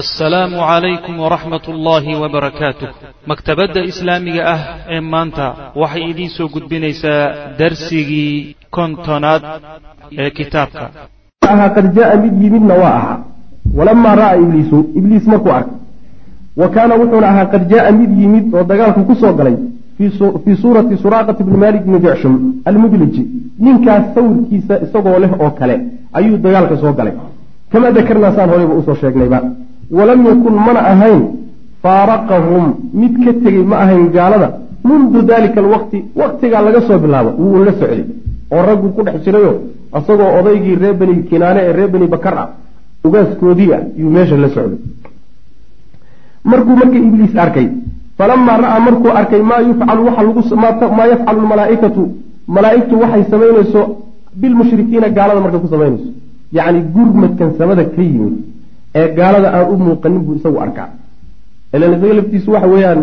assalaamu calaykum waraxmat ullaahi wabarakaatuh maktabadda islaamiga ah ee maanta waxay idiin soo gudbinaysaa darsigii kontonaad ee kitaabka. Qad jaaa mid yimidna waa ahaa. Walamaa ra'aa ibliisu ibliis markuu arkay wa kaana wuxuuna ahaa qad jaaa mid yimid oo dagaalka ku soo galay fii suurati suraaqati bni malik bni jecshum almudliji. Ninkaas sawirkiisa isagoo leh oo kale ayuu dagaalka soo galay. Kamaa dakarnaa saan horeyba u soo sheegnayba walam yakun mana ahayn faaraqahum mid ka tegey ma ahayn gaalada mundu dalika alwaqti waqtigaa laga soo bilaabo wuu la socday oo ragguu ku dhex jirayo isagoo odaygii reer beni kinaane ee reer beni bakar ah ugaaskoodii ah yuu meesha la socday. Markuu marka ibliis arkay falamaa ra'aa markuu arkay maa yufcalu maa yafcalu lmalaaikatu malaaigtu waxay samaynayso bilmushrikiina gaalada markay ku samaynayso. Yacni gurmadkan samada ka yimid ee gaalada aan u muuqanin buu isagu arkaa. Ilan isaga laftiisu waxa weeyaan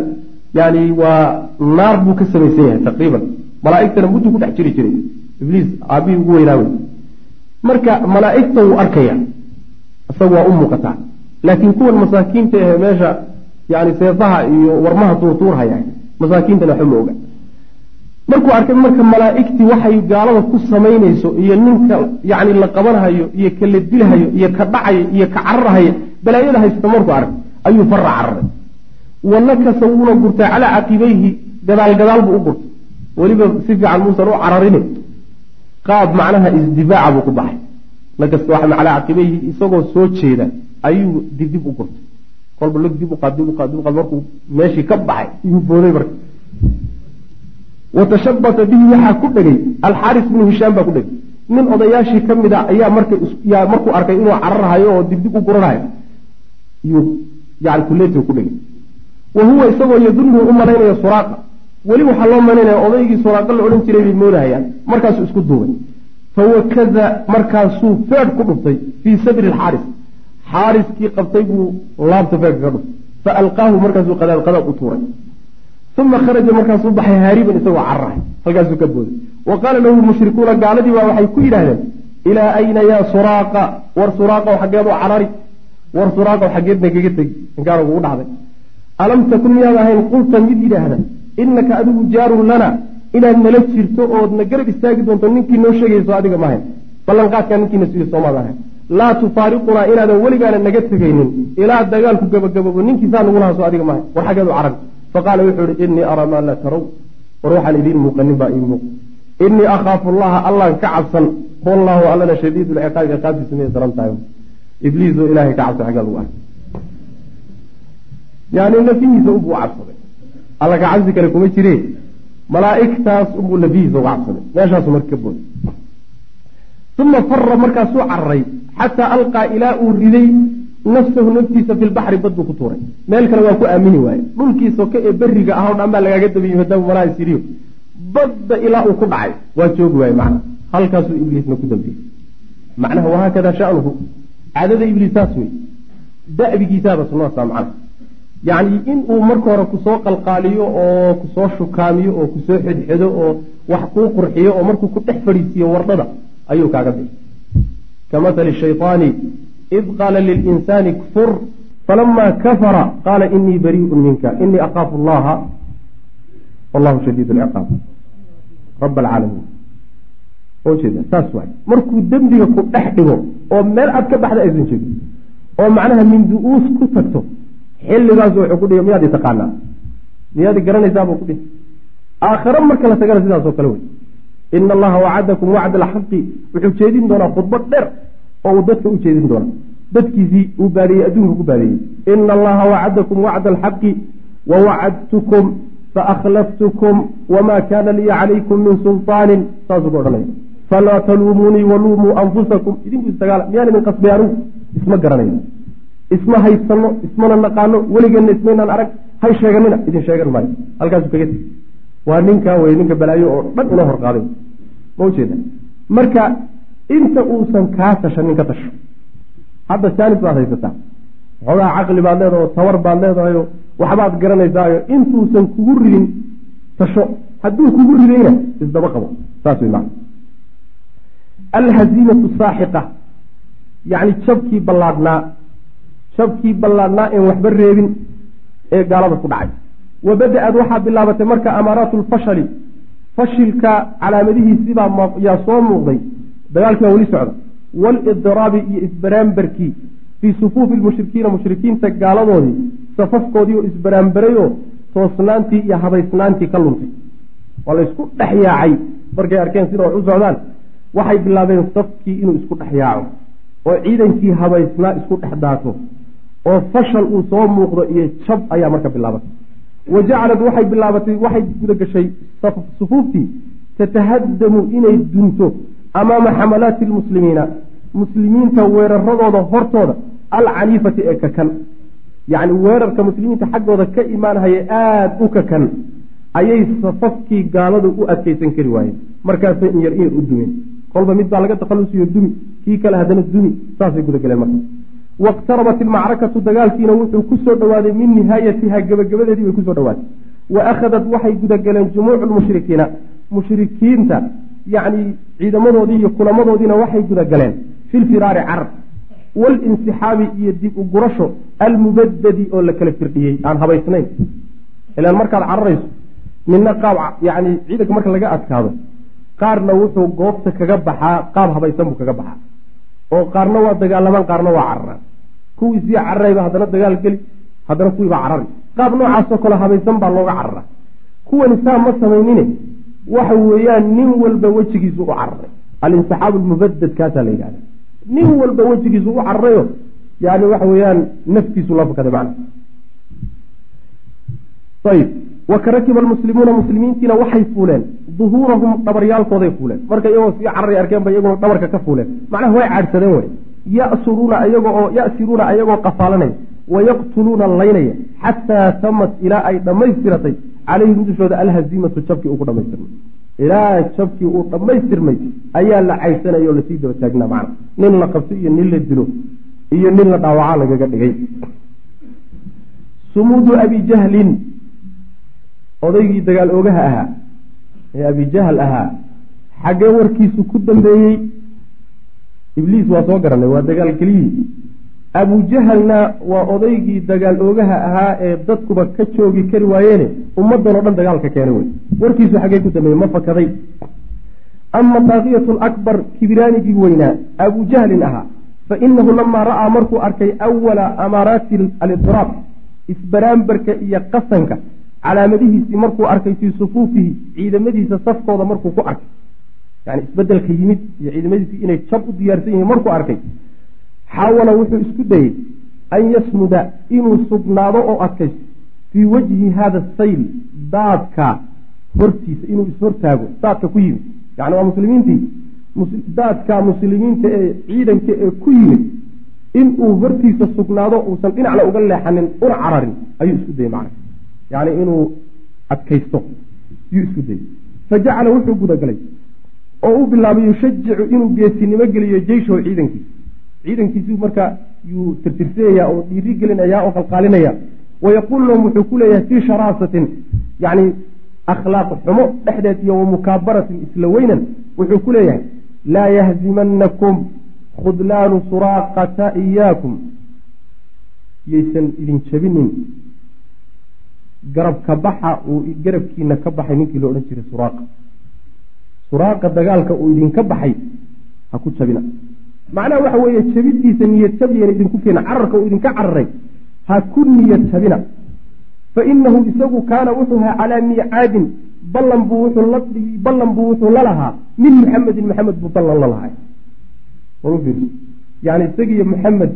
yani waa naar buu ka samaysan yahay taqriiban. Malaaigtana mudduu ku dhex jiri jiray. Ibliis aabihii ugu weynaawe marka malaaigta wuu arkaya isagu waa u muuqataa. Laakiin kuwan masaakiinta ahe meesha yani seefaha iyo warmaha tuurtuurhaya masaakiintana waxba ma oga markuu arkay marka malaaigtii waxay gaalada ku samaynayso iyo ninka yani la qabanhayo iyo ka la dilhayo iyo ka dhacayo iyo ka cararhaya balaayada haysta markuu arkay ayuu fara cararay. Wanakasa wuuna gurtay calaa caqibayhi gadaal gadaal buu u gurtay. Weliba si fiican muusan u cararine. Qaab macnaha isdibaaca buu ku baxay. Nakasta waa calaa caqibayhi isagoo soo jeeda ayuu dibdib u gurtay. Kolba log dib uqaad dib uqaad dib uqaad markuu meeshii ka baxay iyuu booday marka watashabata bihi waxaa ku dhegay. Alxaaris bnu hishaam baa ku dhegay. Nin odayaashii ka mid a ayaa markuu arkay inuu cararhayo oo dibdib u guranhayo yuu yani kuleetiga ku dhegay. Wa huwa isagoo yadunhu u malaynayo suraaqa. Weli waxaa loo malaynaya odaygii suraaqa la odhan jiray bay moodahayaan markaasuu isku duubay. Fawakaza markaasuu feedh ku dhuftay fii sadri alxaaris. Xaariskii qabtay buu laabta feedhka ka dhuftay. Fa alqaahu markaasuu qadaad qadaad u tuuray uma kharaja markaasuu baxay haariban isagoo cararahay halkaasuu ka booday wa qaala lahu lmushrikuuna gaaladii baa waxay ku yidhaahdeen ilaa ayna yaa suraaqa war suraaqow xaggeed oo carari war suraaqow xaggeedna kaga tegi inkaana kugu dhacday alam takun miyaad ahayn qulta mid yidhaahda inaka adigu jaarun lana inaad nala jirto oodna garab istaagi doonto ninkii noo sheegayso adiga maahayn ballanqaadkaa ninkiina siiyo soomaad ahayn laa tufaariqunaa inaadan weligaana naga tegaynin ilaa dagaalku gabagababo ninkiisaa nagu lahaaso adiga maahayn war xaggeed carari faqaala wuxuu ihi inii araa maa laa tarow war waxaan idiin muuqanin baa ii muuq inii akhaafu allaha allaan ka cabsan. Wallahu allana shadiidu lciqaabi ciqaabtiisa miyay daran tahay. Ibliisoo ilahay ka cabsan xaggaa lagu arkay yani lafihiisa unbuu cabsaday. Alla ka cabsi kale kuma jire malaaigtaas unbuu lafihiisa uga cabsaday. Meeshaasu marka ka booday uma fara markaasuu cararay xataa alqaa ilaa uu riday nafsahu naftiisa fi lbaxri bad buu ku tuuray. Meel kale waa ku aamini waaye. Dhulkii soke ee beriga ah dhan baa lagaaga dabayey maadaama malaha siriyo. Badda ilaa uu ku dhacay waa joogi waaye macna. Halkaasuu ibliisna ku dambiyey macnaha wahaakada shanuhu. Caadada ibliis saas wey da'bigiisaaba sunnaasa macna. Yacni inuu marka hore ku soo qalqaaliyo oo ku soo shukaamiyo oo ku soo xedxedo oo wax kuu qurxiyo oo markuu ku dhex fadhiisiiyo wardhada ayuu kaaga bixi ka maali shayطaani id qaala lilinsaani kfur falama kafara qaala inii bariiءu minka inii akaafu allaha wallahu shadiid lciqaab rab alcaalamiin jeeda saas waay markuu dembiga ku dhex dhigo oo meel aad ka baxda aysan jirin oo macnaha min du-uus ku tagto xilligaasu wuxuu ku dhihi miyaad i taqaanaa miyaad garanaysaabuu ku dhihi aakhare marka la tagana sidaasoo kale wey ina allaha wacadakum wacda alxaqi wuxuu jeedin doonaa khudbad dheer oo uu dadka u doona dadkiisii uu baadiyey adduunka ku baadiyey. Ina allaha wacadakum wacda alxaqi wawacadtukum faakhlaftukum wama kana liya calaykum min sulطaanin saasuu ka odhanaya. Falaa taluumunii waluumuu anfusakum idinku istagaala miyaan idin qasbay anugu isma garanayno. Isma haysano ismana naqaano weligeenna ismaynaan arag hay sheeganina idin sheegan maayo. Halkaasu kaga tegi waa ninkaa wey ninka balaayo oo dhan inoo horqaaday ma ujeeda marka inta uusan kaa tashanin ka tasho hadda jaanis baad haysataa. Waxoogaa caqli baad leedahay oo tawar baad leedahayo waxbaad garanaysaayo intuusan kugu ridin tasho hadduu kugu ridayna isdaba qabo. Saas wey maa alhaziimatu saaxiqa. Yacni jabkii ballaadhnaa. Jabkii ballaadnaa een waxba reebin ee gaalada ku dhacay. Wa bada-ad waxaa bilaabatay marka amaaraatu lfashali fashilka calaamadihiisibaa yaa soo muuqday dagaalkii baa weli socda. Waalidiraabi iyo isbaraambarkii fii sufuufi lmushrikiina mushrikiinta gaaladoodii safafkoodii oo isbaraambarayoo toosnaantii iyo habaysnaantii ka luntay. Waa la isku dhex yaacay. Markay arkeen sida wax u socdaan waxay bilaabeen safkii inuu isku dhex yaaco oo ciidankii habaysnaa isku dhex daato oo fashal uu soo muuqdo iyo jab ayaa marka bilaabatay. Wa jacalad waxay bilaabatay waxay guda gashay sufuuftii tatahadamu inay dunto amaama xamalaati lmuslimiina muslimiinta weeraradooda hortooda alcaniifati ee kakan yacni weerarka muslimiinta xaggooda ka imaanhaya aada u kakan ayay safafkii gaaladu u adkaysan kari waayeen markaasay in yar inay u dumeen kolba mid baa laga takhalusiyo dumi kii kale haddana dumi saasay gudagaleen marka waqtarabat ilmacrakatu dagaalkiina wuxuu ku soo dhowaaday min nihaayatiha gebagabadeedii bay ku soo dhawaatay wa akhadat waxay gudagaleen jumuucu lmushrikiina mushrikiinta yacni ciidamadoodii iyo kulamadoodiina waxay gudagaleen fi lfiraari carar waalinsixaabi iyo dib u gurasho almubadadi oo la kala firdhiyey aan habaysnayn. Ilaan markaad cararayso midna qaab yacni ciidanka marka laga adkaado qaarna wuxuu goobta kaga baxaa qaab habaysan buu kaga baxaa. Oo qaarna waa dagaalamaan qaarna waa cararaan kuwii sii cararayba haddana dagaal geli haddana kuwiibaa carari. Qaab noocaasoo kale habaysan baa looga cararaa. Kuwani saa ma samaynine waxa weeyaan nin walba wejigiisu u cararay alinsixaabu lmubadad kaasaa la yidhahda nin walba wejigiisu u cararayo yani waxa weeyaan naftiisu la fakaday macna. Ayib wakarakiba almuslimuuna muslimiintiina waxay fuuleen. Duhuurahum dhabaryaalkooday fuuleen. Marka iyagoo sii cararay arkeen bay iyaguna dhabarka ka fuuleen. Macnaha way caadhsadeen wey yasuruuna ayago oo yasiruuna ayagoo qafaalanaya. Wayaqtuluuna laynaya. Xataa tamat ilaa ay dhammaystiratay calayhim dushooda alhaziimatu jabkii uu ku dhamaystirmay ilaa jabkii uu dhammaystirmay ayaa la caydsanaya oo la sii daba taagnaa macna. Nin la qabto iyo nin la dilo iyo nin la dhaawacaa lagaga dhigay. Sumuudu abi jahlin odaygii dagaal oogaha ahaa ee abijahal ahaa xaggee warkiisu ku dambeeyey ibliis waa soo garanay waa dagaal keliyii abujahalna waa odaygii dagaal oogaha ahaa ee dadkuba ka joogi kari waayeene ummaddan oo dhan dagaalka keenay wey. Warkiisu xaggee ku dambeeyey ma fakaday ama taaqiyatu lakbar kibiraanigii weynaa abujahlin ahaa. Fa inahu lamaa ra'aa markuu arkay awala amaaraati alidiraab isbaraambarka iyo qasanka calaamadihiisii markuu arkay fii sufuufihi ciidamadiisa safkooda markuu ku arkay. Yani isbeddelka yimid iyo ciidamadiisii inay jab u diyaarsan yihiin markuu arkay xaawala wuxuu isku dayey an yasmuda inuu sugnaado oo adkaysto fii wajhi hada sayl daadka hortiisa inuu ishortaago daadka ku yimid. Yani waa muslimiintii daadka muslimiinta ee ciidanka ee ku yimid inuu hortiisa sugnaado uusan dhinacna uga leexanin una cararin ayuu isku dayey macna yani inuu adkaysto yuu isku dayey fajacala wuxuu gudagalay oo u bilaabay yushajicu inuu geesinimo geliyo jeyshahu ciidankiisa ciidankiisii marka yuu tirtirsiyayaa oo dhiiri gelinayaa oo qalqaalinaya. Wayaquulu lahum wuxuu ku leeyahay fii sharaasatin yani akhlaaq xumo dhexdeed iyo wamukaabaratin isla weynan wuxuu ku leeyahay laa yahzimanakum khudlaanu suraaqata iyaakum yaysan idin jabinin. Garabka baxa uu garabkiina ka baxay ninkii lo odhan jiray suraaqa. Suraaqa dagaalka uu idinka baxay ha ku jabina macnaha waxa weeye jabidiisa niyad jabiyana idinku keena cararka uu idinka cararay. Ha ku niyad jabina fa inahu isagu kaana wuxuu ahaa calaa miicaadin ballan buu wuxuu la ballan buu wuxuu la lahaa min muxamedin maxamed buu ballan la lahay yani isagiiyo maxamed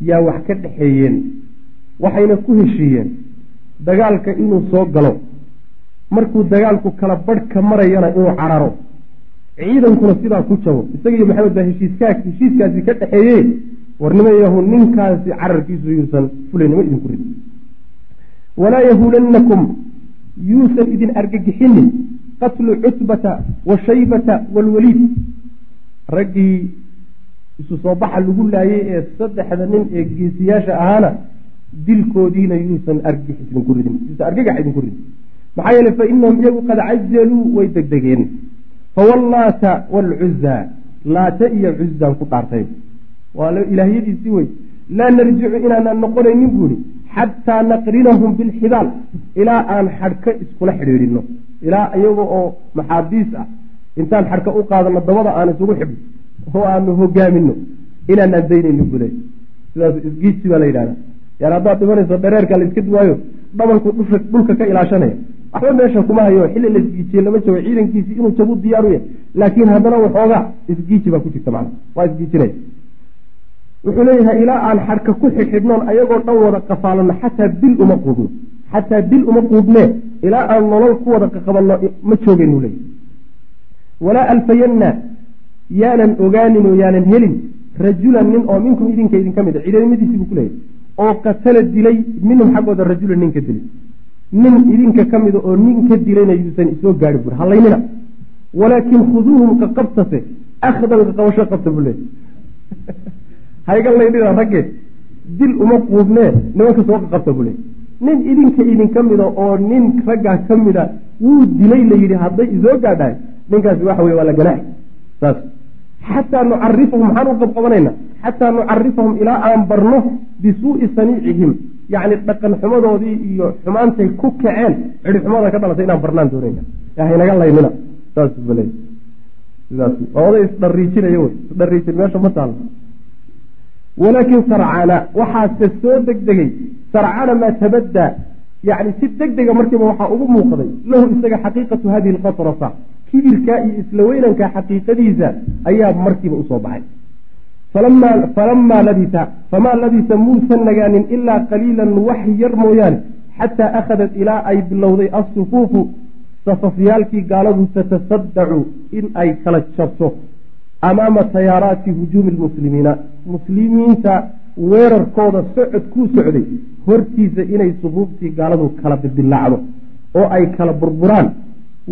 yaa wax ka dhexeeyeen waxayna ku heshiiyeen dagaalka inuu soo galo. Markuu dagaalku kala badh ka marayana inuu cararo ciidankuna sidaa ku jabo isagiiyo maxamed baa heshiiska heshiiskaasi ka dhexeeye warnimo yahu ninkaasi cararkiisu yuusan fulaynimo idinku rid walaa yahuulanakum yuusan idin argagixinin qatlu cutbata wa shaybata waalwaliid raggii isu soo baxa lagu laayay ee saddexda nin ee geesiyaasha ahaana dilkoodiina yuusan idinku ridin yuusan argagax idinku ridin. Maxaa yeele fa inahum iyagu qad cajaluu way degdegeen fawallaata waalcuzaa laata iyo cuzaan ku dhaartay waa ilaahyadiisii wey laa narjicu inaanaan noqonaynin buu ihi xataa naqrinahum bilxibaal ilaa aan xadhka iskula xidhiidhino ilaa iyaga oo maxaabiis ah intaan xadhka u qaadano dabada aan isugu xidhno oo aanu hogaamino inaanaan daynaynin buu leey sidaas isgiiji baa la yidhahda yani haddaad dhimanayso dhareerka la iska duwaayo dhabanku dhulka ka ilaashanaya waxba meesha kuma hayo xilli la isgiijiye lama joogo ciidankiisii inuu jabu diyaaru yahay. Laakiin haddana waxoogaa isgiiji baa ku jirta macna waa isgiijinaya wuxuu leeyahay ilaa aan xadhka ku xidhxidhnoon ayagoo dhan wada qafaalano xataa bil uma quudno. Xataa bil uma quudnee ilaa aan nolol ku wada qaqabanno ma joogaynu leeyahy walaa alfayanna yaanan ogaanin oo yaanan helin rajulan nin oo minkum idinka idinka mid a. Ciidamadiisii buu ku leeyahy oo qatala dilay minhum xaggooda rajulan nin ka dilay nin idinka ka mida oo nin ka dilayna yuusan isoo gaari buri. Hallaynina. Walaakin khuduuhum qaqabtase akhdan qaqabasho qabta buu leeyahy hayga laydhina ragge dil uma quubnee nimanka soo qaqabta buu leeyahy nin idinka idinka mida oo nin raggaa ka mida wuu dilay la yidhi hadday isoo gaadhahay ninkaasi waxa weye waa la ganaaxi saas. Xataa nucarifahum maxaan u qabqabanayna xataa nucarifahum ilaa aan barno bisuu'i saniicihim yacni dhaqan xumadoodii iyo xumaantay ku kaceen. Cidhi xumada ka dhalatay inaan barnaan doonayna haynaga laynina. Saas bale sidaas. Waa oday isdhariijinaya wey. Isdhariijin meesha ma taalo walaakin sarcana waxaase soo degdegay. Sarcana maa tabaddaa yacni si deg dega markiiba waxaa ugu muuqday. Lahu isaga xaqiiqatu hadihi alqatrasa. Kibirkaa iyo isla weynankaa xaqiiqadiisa ayaa markiiba u soo baxay falamaa labisa famaa labisa muusan nagaanin ilaa qaliilan wax yar mooyaane xataa akhadat ilaa ay bilowday assufuufu safafyaalkii gaaladu tatasadacu in ay kala jabto amaama tayaaraati hujuumi lmuslimiina muslimiinta weerarkooda socod kuu socday hortiisa inay sufuuftii gaaladu kala bidilaacdo oo ay kala burburaan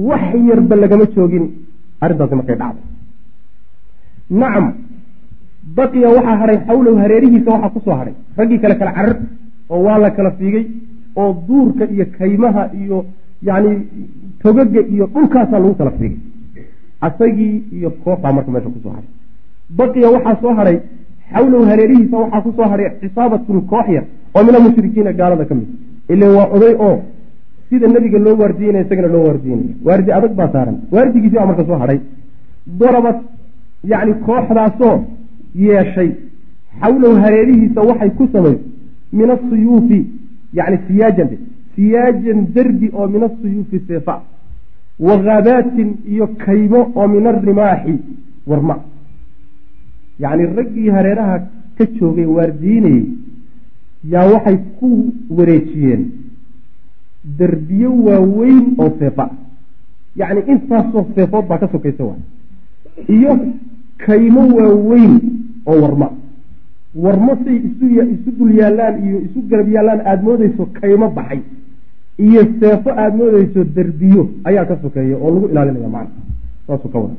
wax yarba lagama joogin arrintaasi markay nacam baqiya waxaa hadhay xawlow hareerihiisa waxaa ku soo hadhay raggii kale kala carar oo waa la kala fiigay oo duurka iyo kaymaha iyo yacni togaga iyo dhulkaasaa lagu kala fiigay. Asagii iyo kooxaa marka meesha ku soo hadhay baqiya waxaa soo hadhay xawlow hareerihiisa waxaa ku soo hadhay xisaabatun koox yar oo min almushrikiina gaalada ka mid. Ilan waa oday oo sida nebiga loo waardiyeynaya isagana loo waardiyeynaya waardi adag baa saaran. Waardigiisi baa marka soo hadhay darabad yacni kooxdaasoo yeeshay. Xawlow hareerihiisa waxay ku samaysay min asuyuufi yacni siyaajan siyaajan derbi oo min asuyuufi seefa wa ghaabaatin iyo kaymo oo min arimaaxi warma. Yacni raggii hareeraha ka joogay waardiinayey yaa waxay ku wareejiyeen. Derbiyo waaweyn oo seefa. Yacni intaasoo seefood baa ka sokaysa waay. Iyo kaymo waaweyn oo warma. Warmo say isu dul yaallaan iyo isu garab yaallaan aada moodeyso kaymo baxay. Iyo seefo aada moodeyso derbiyo ayaa ka sokeeya oo lagu ilaalinaya macna saasuu ka wada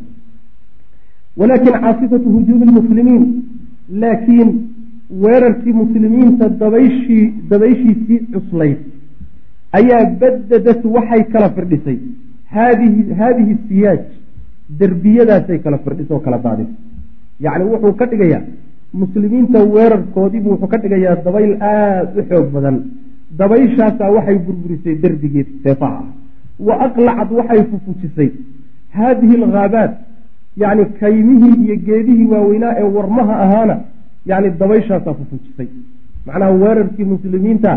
walaakin caasifatu hujuumi lmuslimiin laakiin weerarkii muslimiinta dabayshii dabayshiisii cuslayd ayaa badadad waxay kala firdhisay. Haadihi haadihi siyaaj derbiyadaasay kala firdhisay oo kala daadisay yacni wuxuu ka dhigayaa muslimiinta weerarkoodiibuu wuxuu ka dhigayaa dabayl aada u xoog badan. Dabayshaasaa waxay burburisay derbigii seefaha ah wa aqlacad waxay fufujisay. Haadihi alghaabaat yacni kaymihii iyo geedihii waaweynaa ee warmaha ahaana yacni dabayshaasaa fufujisay. Macnaha weerarkii muslimiinta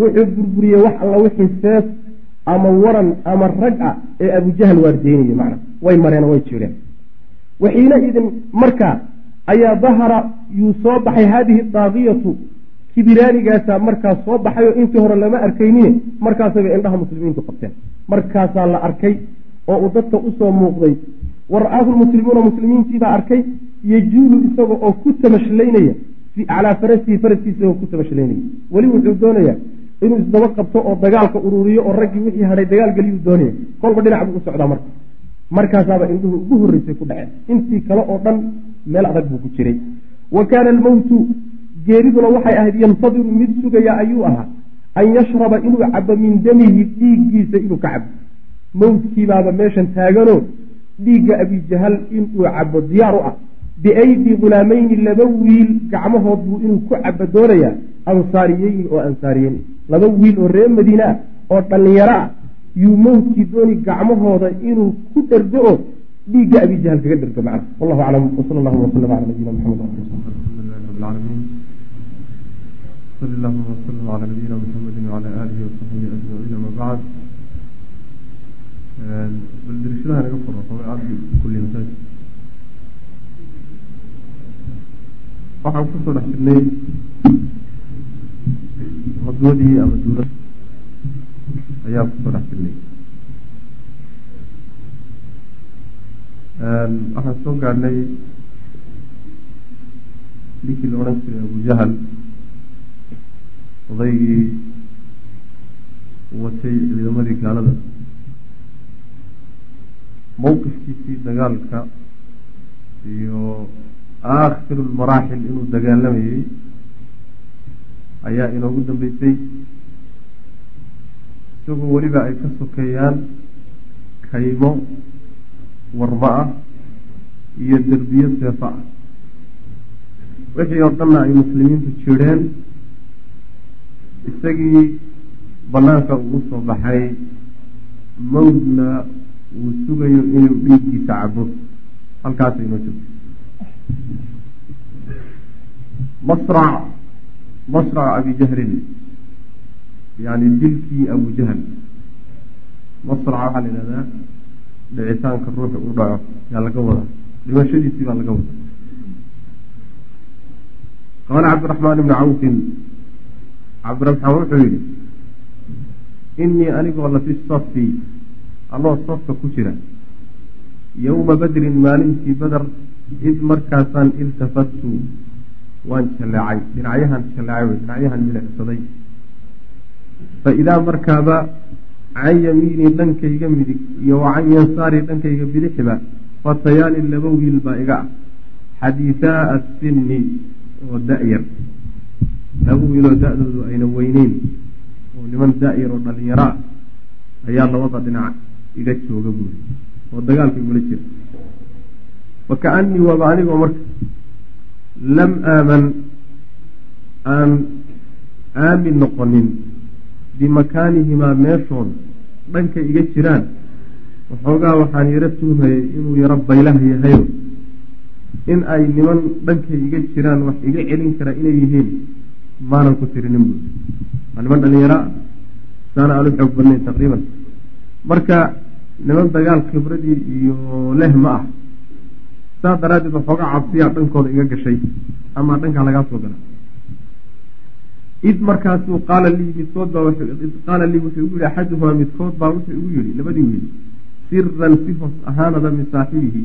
wuxuu burburiyey wax alla wixii seef ama waran ama rag ah ee abujahal waardeynayay macna way mareen way jireen waxiina idin markaa ayaa dahara yuu soo baxay haadihi daaqiyatu kibiraanigaasaa markaas soo baxay oo intii hore lama arkaynine markaasabay indhaha muslimiintu qabteen. Markaasaa la arkay oo uu dadka u soo muuqday. War-aahu lmuslimuuna muslimiintiibaa arkay yajuulu isaga oo ku tamashlaynaya calaa farasihi faraskiisa isagoo ku tamashlaynaya weli wuxuu doonayaa inuu isdaba qabto oo dagaalka ururiyo oo raggii wixii hadhay dagaal geliyuu doonaya. Kolba dhinac buu u socdaa marka markaasaaba indhuhu ugu horreysay ku dhaceen. Intii kale oo dhan meel adag buu ku jiray. Wa kaana almowtu geeriduna waxay ahayd yantadiru mid sugaya ayuu ahaa an yashraba inuu cabo min damihi dhiiggiisa inuu ka cabo mowtkiibaaba meeshan taaganoo dhiigga abijahal inuu cabo diyaar u ah. Biaydi ghulaamayni laba wiil gacmahood buu inuu ku cabadoonayaa ansaariyeyni oo ansaariyeyn laba wiil oo reer madiine ah oo dhallinyaro ah yuu mowdkii dooni gacmahooda inuu ku dhergo oo dhiigga abijahal kaga dhergo macna wallahu aclam wsala allahuma wasalam cala nabiyina maxamed masaajid. Waxaan ku soo dhex jirnay qadwadii ama duulad ayaan ku soo dhex jirnay waxaan soo gaadhnay ninkii la odhan jiray abujahal odaygii watay ciidamadii gaalada mowqifkiisii dagaalka iyo aakhiru lmaraaxil inuu dagaalamayey ayaa inoogu dambeysay isagoo weliba ay ka sokeeyaan kaymo warma ah iyo derbiyo seefa ah. Wixii oo dhanna ay muslimiintu jireen isagii banaanka uu u soo baxay mawdna uu sugayo inuu dhiiggiisa cabo halkaasa inoo joogto masrac masrac abi jahlin yani dilkii abu jahl masrac waxaa la yihahdaa dhicitaanka ruuxi u dhaco yaa laga wadaa. Dhimashadiisii baa laga wadaa. Qaala cabdiraxmaan ibni cawfin cabdiraxmaan wuxuu yihi inii anigoo lafi safi anoo safka ku jira yowma badrin maalintii bader id markaasaan iltafattu waan jaleecay dhinacyahan jaleecay dhinacyahan milicsaday fa idaa markaaba can yamiinii dhankayga midig iyo wa can yansaarii dhankayga bidixiba fatayaani laba wiil baa iga ah. Xadiisaa asinni oo da-yar. Laba wiiloo da-doodu ayna weyneyn oo niman da-yar oo dhalinyaro ah ayaa labada dhinac iga jooga buuri oo dagaalka igula jira fakaanii waaba anigoo marka lam aaman aan aamin noqonin bimakaanihimaa meeshood dhanka iga jiraan waxoogaa waxaan yaro tuhmayay inuu yaro baylah yahayo in ay niman dhankay iga jiraan wax iga celin kara inay yihiin maanan ku tirinin buuri waa niman dhalinyaro ah saana aan u xoog badnayn taqriiban marka niman dagaal khibradii iyo leh ma ah saas daraaddeed waxoogaa cabsiyaa dhankooda iga gashay ama dhankaa lagaa soo gala id markaasuu qaala lii midkood baa qaala lii wuxuu igu yihi axaduhumaa midkood baa wuxuu igu yihi labadii wiil siran si hoos ahaanada min saaxibihi.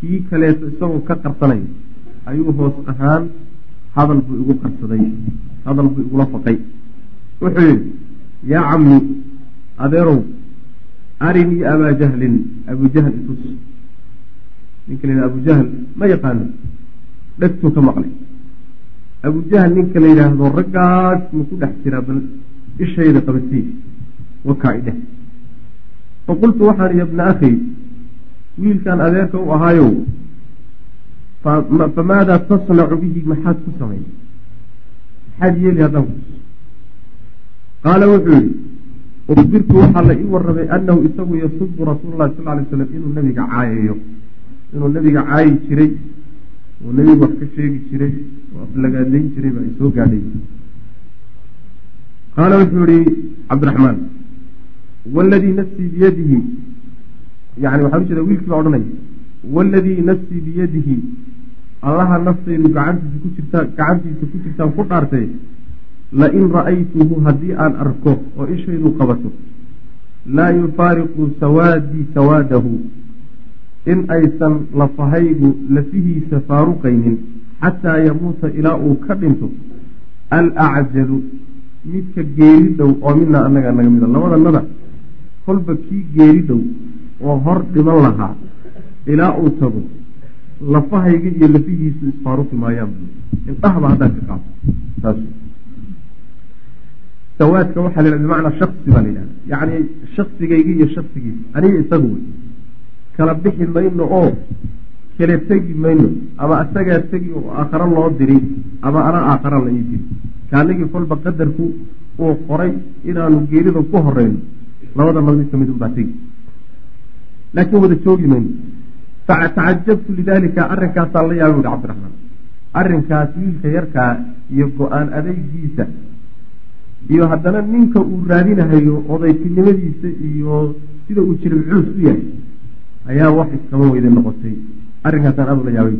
Kii kaleeto isagoo ka qarsanay ayuu hoos ahaan hadal buu igu qarsaday hadal buu igula faqay. Wuxuu yihi yaa cammi adeerow arinii abaa jahlin abu jahl itus. Ninka la yidhahdo abu jahl ma yaqaano dhegtuu ka maqlay abu jahl ninka la yidhaahdo raggaas ma ku dhex jiraa bal ishayda qabatii wakaa i dheh faqultu waxaan ya bna akhi wiilkan adeerka u ahaayow famaadaa tasnacu bihi maxaad ku samay maxaad yeeli haddaan ku qaala wuxuu yihi ubirtu waxaa la ii warramay annahu isagu yasubu rasuul lahi sal lay slam inuu nabiga caayayo inuu nabiga caayi jiray oo nebigu wax ka sheegi jiray oo aflagaadayn jiray baa isoo gaadhay. Qaala wuxuu yihi cabdiraxmaan waladii nafsii biyadihi yani waxaa ujeeda wiilkii baa odhanaya waladii nafsii biyadihi allaha naftaydu gacantiisa ku jirtaa gacantiisa ku jirtaan ku dhaartay lain ra'aytuhu haddii aan arko oo ishaydu qabato laa yufaariqu sawaadii sawaadahu in aysan lafahaygu lafihiisa faaruqaynin xataa yamuuta ilaa uu ka dhinto. Alacjalu midka geeri dhow oo midna annaga naga mida labadanada kolba kii geeri dhow oo hor dhiman lahaa ilaa uu tago lafahayga iyo lafihiisu isfaaruqi maayaan indhahaba haddaan ka qaado saas. Sawaadka waxaa la bimacnaa shaksi baa la yidhahda. Yacni shaksigayga iyo shaksigiisa aniga isagu wey kala bixi mayno oo kale tegi mayno ama asagaa tegi oo aakharo loo diri ama ana aakhara la ii diri kaanagii kolba qadarku uu qoray inaanu geerida ku horeyno labada naba mid ka mid unbaa tegi. Laakiin wada joogi mayno. Fatacajabtu lidaalika arrinkaasaan la yaabay uhi cabdiraxmaan arrinkaas wiilka yarkaa iyo go'aan adeygiisa iyo haddana ninka uu raadinahayo odaytinimadiisa iyo sida uu jiray culus u yahay ayaa wax iskama weyda noqotay. Arrinkaasaan aad ula yaabay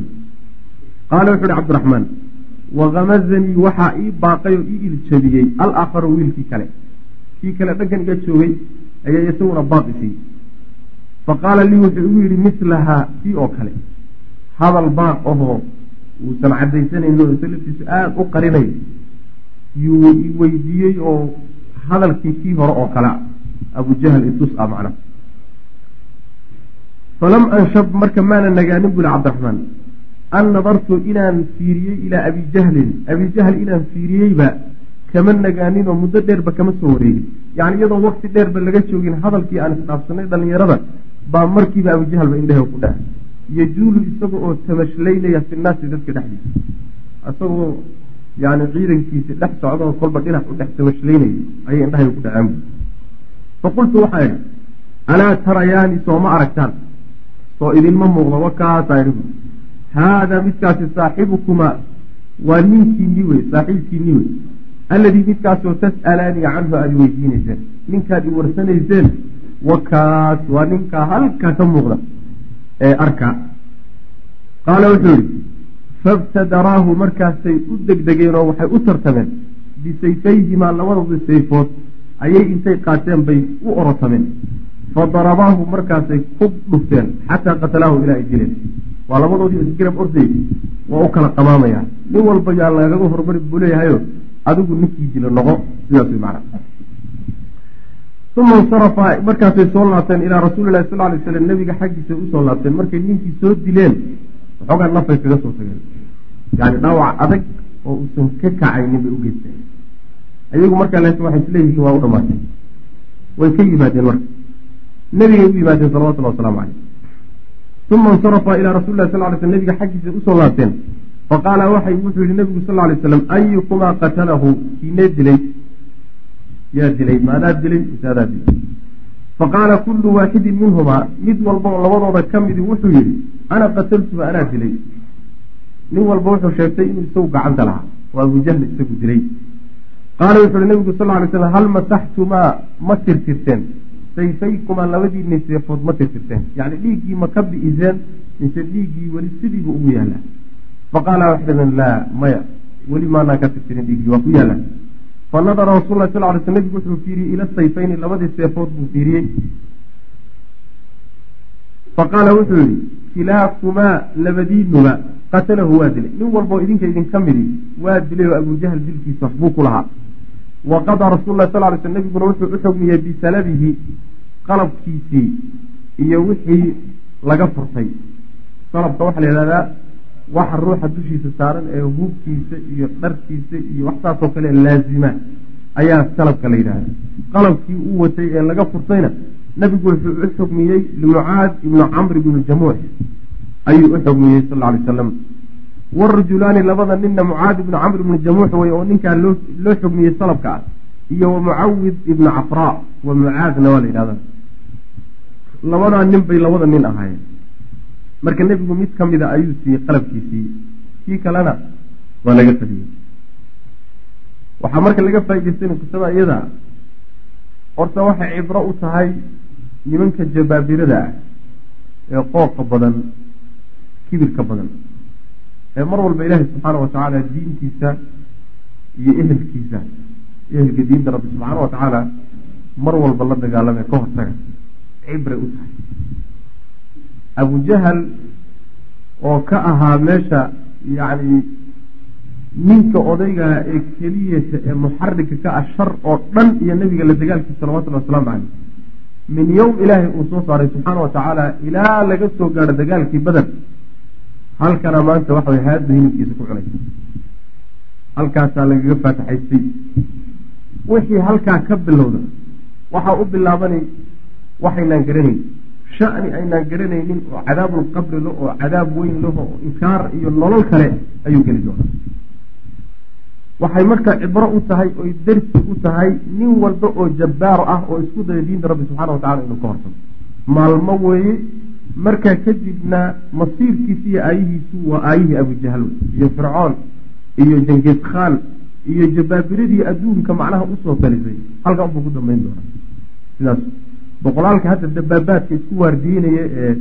qaala wuxu uhi cabdiraxmaan wakamazanii waxaa ii baaqay oo ii iljabiyey alaakharu wiilkii kale. Kii kale dhankan iga joogay ayaa isaguna baaqisay. Faqaala lii wuxuu igu yidhi mislahaa kii oo kale. Hadal baaq ahoo uusan cadaysanayno isa laftiisu aada u qarinayo yuu i weydiiyey oo hadalkii kii hore oo kale abujahl itus a macna falam anshab marka maana nagaanin buli cabdiraxmaan an nadartu inaan fiiriyey ilaa abi jahlin abi jahl inaan fiiriyeyba kama nagaanin oo muddo dheerba kama soo wareegin yani iyadoo wakti dheerba laga joogin hadalkii aan isdhaafsanay dhalinyarada baa markiiba abujahlba indhehe ku dhaca yajuulu isaga oo tamashlaynaya fi nnaasi dadka dhexdiisa isagoo yani ciidankiisi dhex socdoo kolba dhinac u dhex tamashlaynaya ayay indhahay ku dhaceen faqultu waxaa idhi alaa tarayaani soo ma aragtaan soo idinma muuqdo idhi haadaa midkaasi saaxibukumaa waa ninkiinii wey saaxiibkiinii wey. Alladii midkaasoo tas'alaanii canhu aada weydiinayseen ninkaad i warsanayseen wakaas waa ninkaa halkaa ka muuqda ee arka qaala wuxuu yihi fabtadaraahu markaasay u degdegeen oo waxay u tartameen bisayfayhimaa labadooda sayfood ayay intay qaateen bay u orotameen fadarabaahu markaasay ku dhufteen xataa qatalaahu ilaa ay dileen waa labadoodii isgarab orday waa u kala qamaamaya. Nin walba yaa lagaga hormari buu leeyahayo adigu ninkii dilo noqo sidaas way macana uma insarafa markaasay soo laabteen ilaa rasuuli lahi sal lay slam nabiga xaggiisa u soo laabteen markay ninkii soo dileen waxoogaa nafay kaga soo tageen. Yani dhaawac adag oo uusan ka kacaynin bay u geysteen ayagu markaa laakiin waxay isleeyihiin waa u dhamaatay way ka yimaadeen marka nabigay u yimaadeen salawatullahi wasalaamu caleyh uma insarafa ilaa rasuli sal lay sl nabiga xaggiisa u soo laabteen. Faqaala waxay wuxuu yihi nabigu sal lay slam ayukumaa qatalahu? Kiinee dilay. Yaa dilay maadaa dilay misaadaa dilay. Faqaala kullu waaxidin minhumaa. Mid walba oo labadooda ka midi wuxuu yihi ana qataltuha anaa dilay. Nin walba wuxuu sheegtay inuu isagu gacanta lahaa. Oo abujahli isagu dilay. Qaala wuxu uhi nabigu sal lay slam hal masaxtumaa? Ma tirtirteen sayfaykumaa labadiinay seefood ma tirtirteen. Yani dhiiggii ma ka bi'iseen mise dhiiggii weli sidiibu ugu yaalaa. Faqaala waxdadan laa maya weli maanaan ka tirtirin dhiiggii waa ku yaalaa. Fanadara rasul lah sal ly sl nabigu wuxuu fiiriyey ila sayfayni labadii seefood buu fiiriyey. Faqaala wuxuu yihi kilaakumaa labadiinuba qatalahu waa dilay. Nin walboo idinka idinka midi waa dilay oo abujahl dilkiisa waxbuu ku lahaa wa qadaa lah sal ly sl nabiguna wuxuu u xogmiyey bisalabihi qalabkiisii iyo wixii laga furtay salabka waxaa la yihahdaa waxa ruuxa dushiisa saaran ee hubkiisa iyo dharkiisa iyo waxsaasoo kale laazima ayaa salabka la yidhahda qalabkii uu watay ee laga furtayna nabigu wuxuu u xugmiyey limucaad ibnu camr ibnu jamuux ayuu u xugmiyey sal ly salam warajulaani labada ninna mucaad ibnu camr ibnu jamuux wey oo ninkaa loo xugmiyey salabka ah iyo wa mucawid ibnu cafraa wa mucaadna waa la yidhahda labadaa nin bay labada nin ahaayeen. Marka nebigu mid ka mida ayuu siiyey qalabkiisii. Kii kalena waa laga fadiyey waxaa marka laga faa'idaystay qisada iyada horta waxay cibro u tahay nimanka jabaabirada ah ee qooqa badan kibirka badan ee mar walba ilaahay subxaana wa tacaala diintiisa iyo ehelkiisa ehelka diinta rabbi subxaana wa tacaala mar walba la dagaalame ka hortaga. Cibray u tahay. Abujahal oo ka ahaa meesha yacni ninka odaygaa ee keliyata ee muxarika ka ah shar oo dhan iyo nebiga la dagaalkiisa salawatullahi wasalaamu caleyh min yowm ilaahay uu soo saaray subxaana wa tacaala ilaa laga soo gaadho dagaalkii bader halkana maanta waxa way haadda hilibkiisa ku cunay. Halkaasaa lagaga faataxaystay. Wixii halkaa ka bilowda waxaa u bilaabanay waxaynaan garanayn. Shani aynaan garanaynin oo cadaabulqabri lah oo cadaab weyn laho oo inkaar iyo nolol kale ayuu geli doonaa. Waxay marka cibro u tahay oy darsi u tahay nin walba oo jabbaar ah oo isku daya diinta rabbi subxana wa tacala inuu ka horsamo maalmo weeye markaa kadibna masiirkiisi iyo aayihiisu waa aayihii abujahal iyo fircoon iyo jangis khaan iyo jabaabiradii adduunka macnaha u soo talisay halkaa unbuu ku dambayn doonaa. Sidaas boqolaalka hadda dabaabaadka isku waardiinaya ee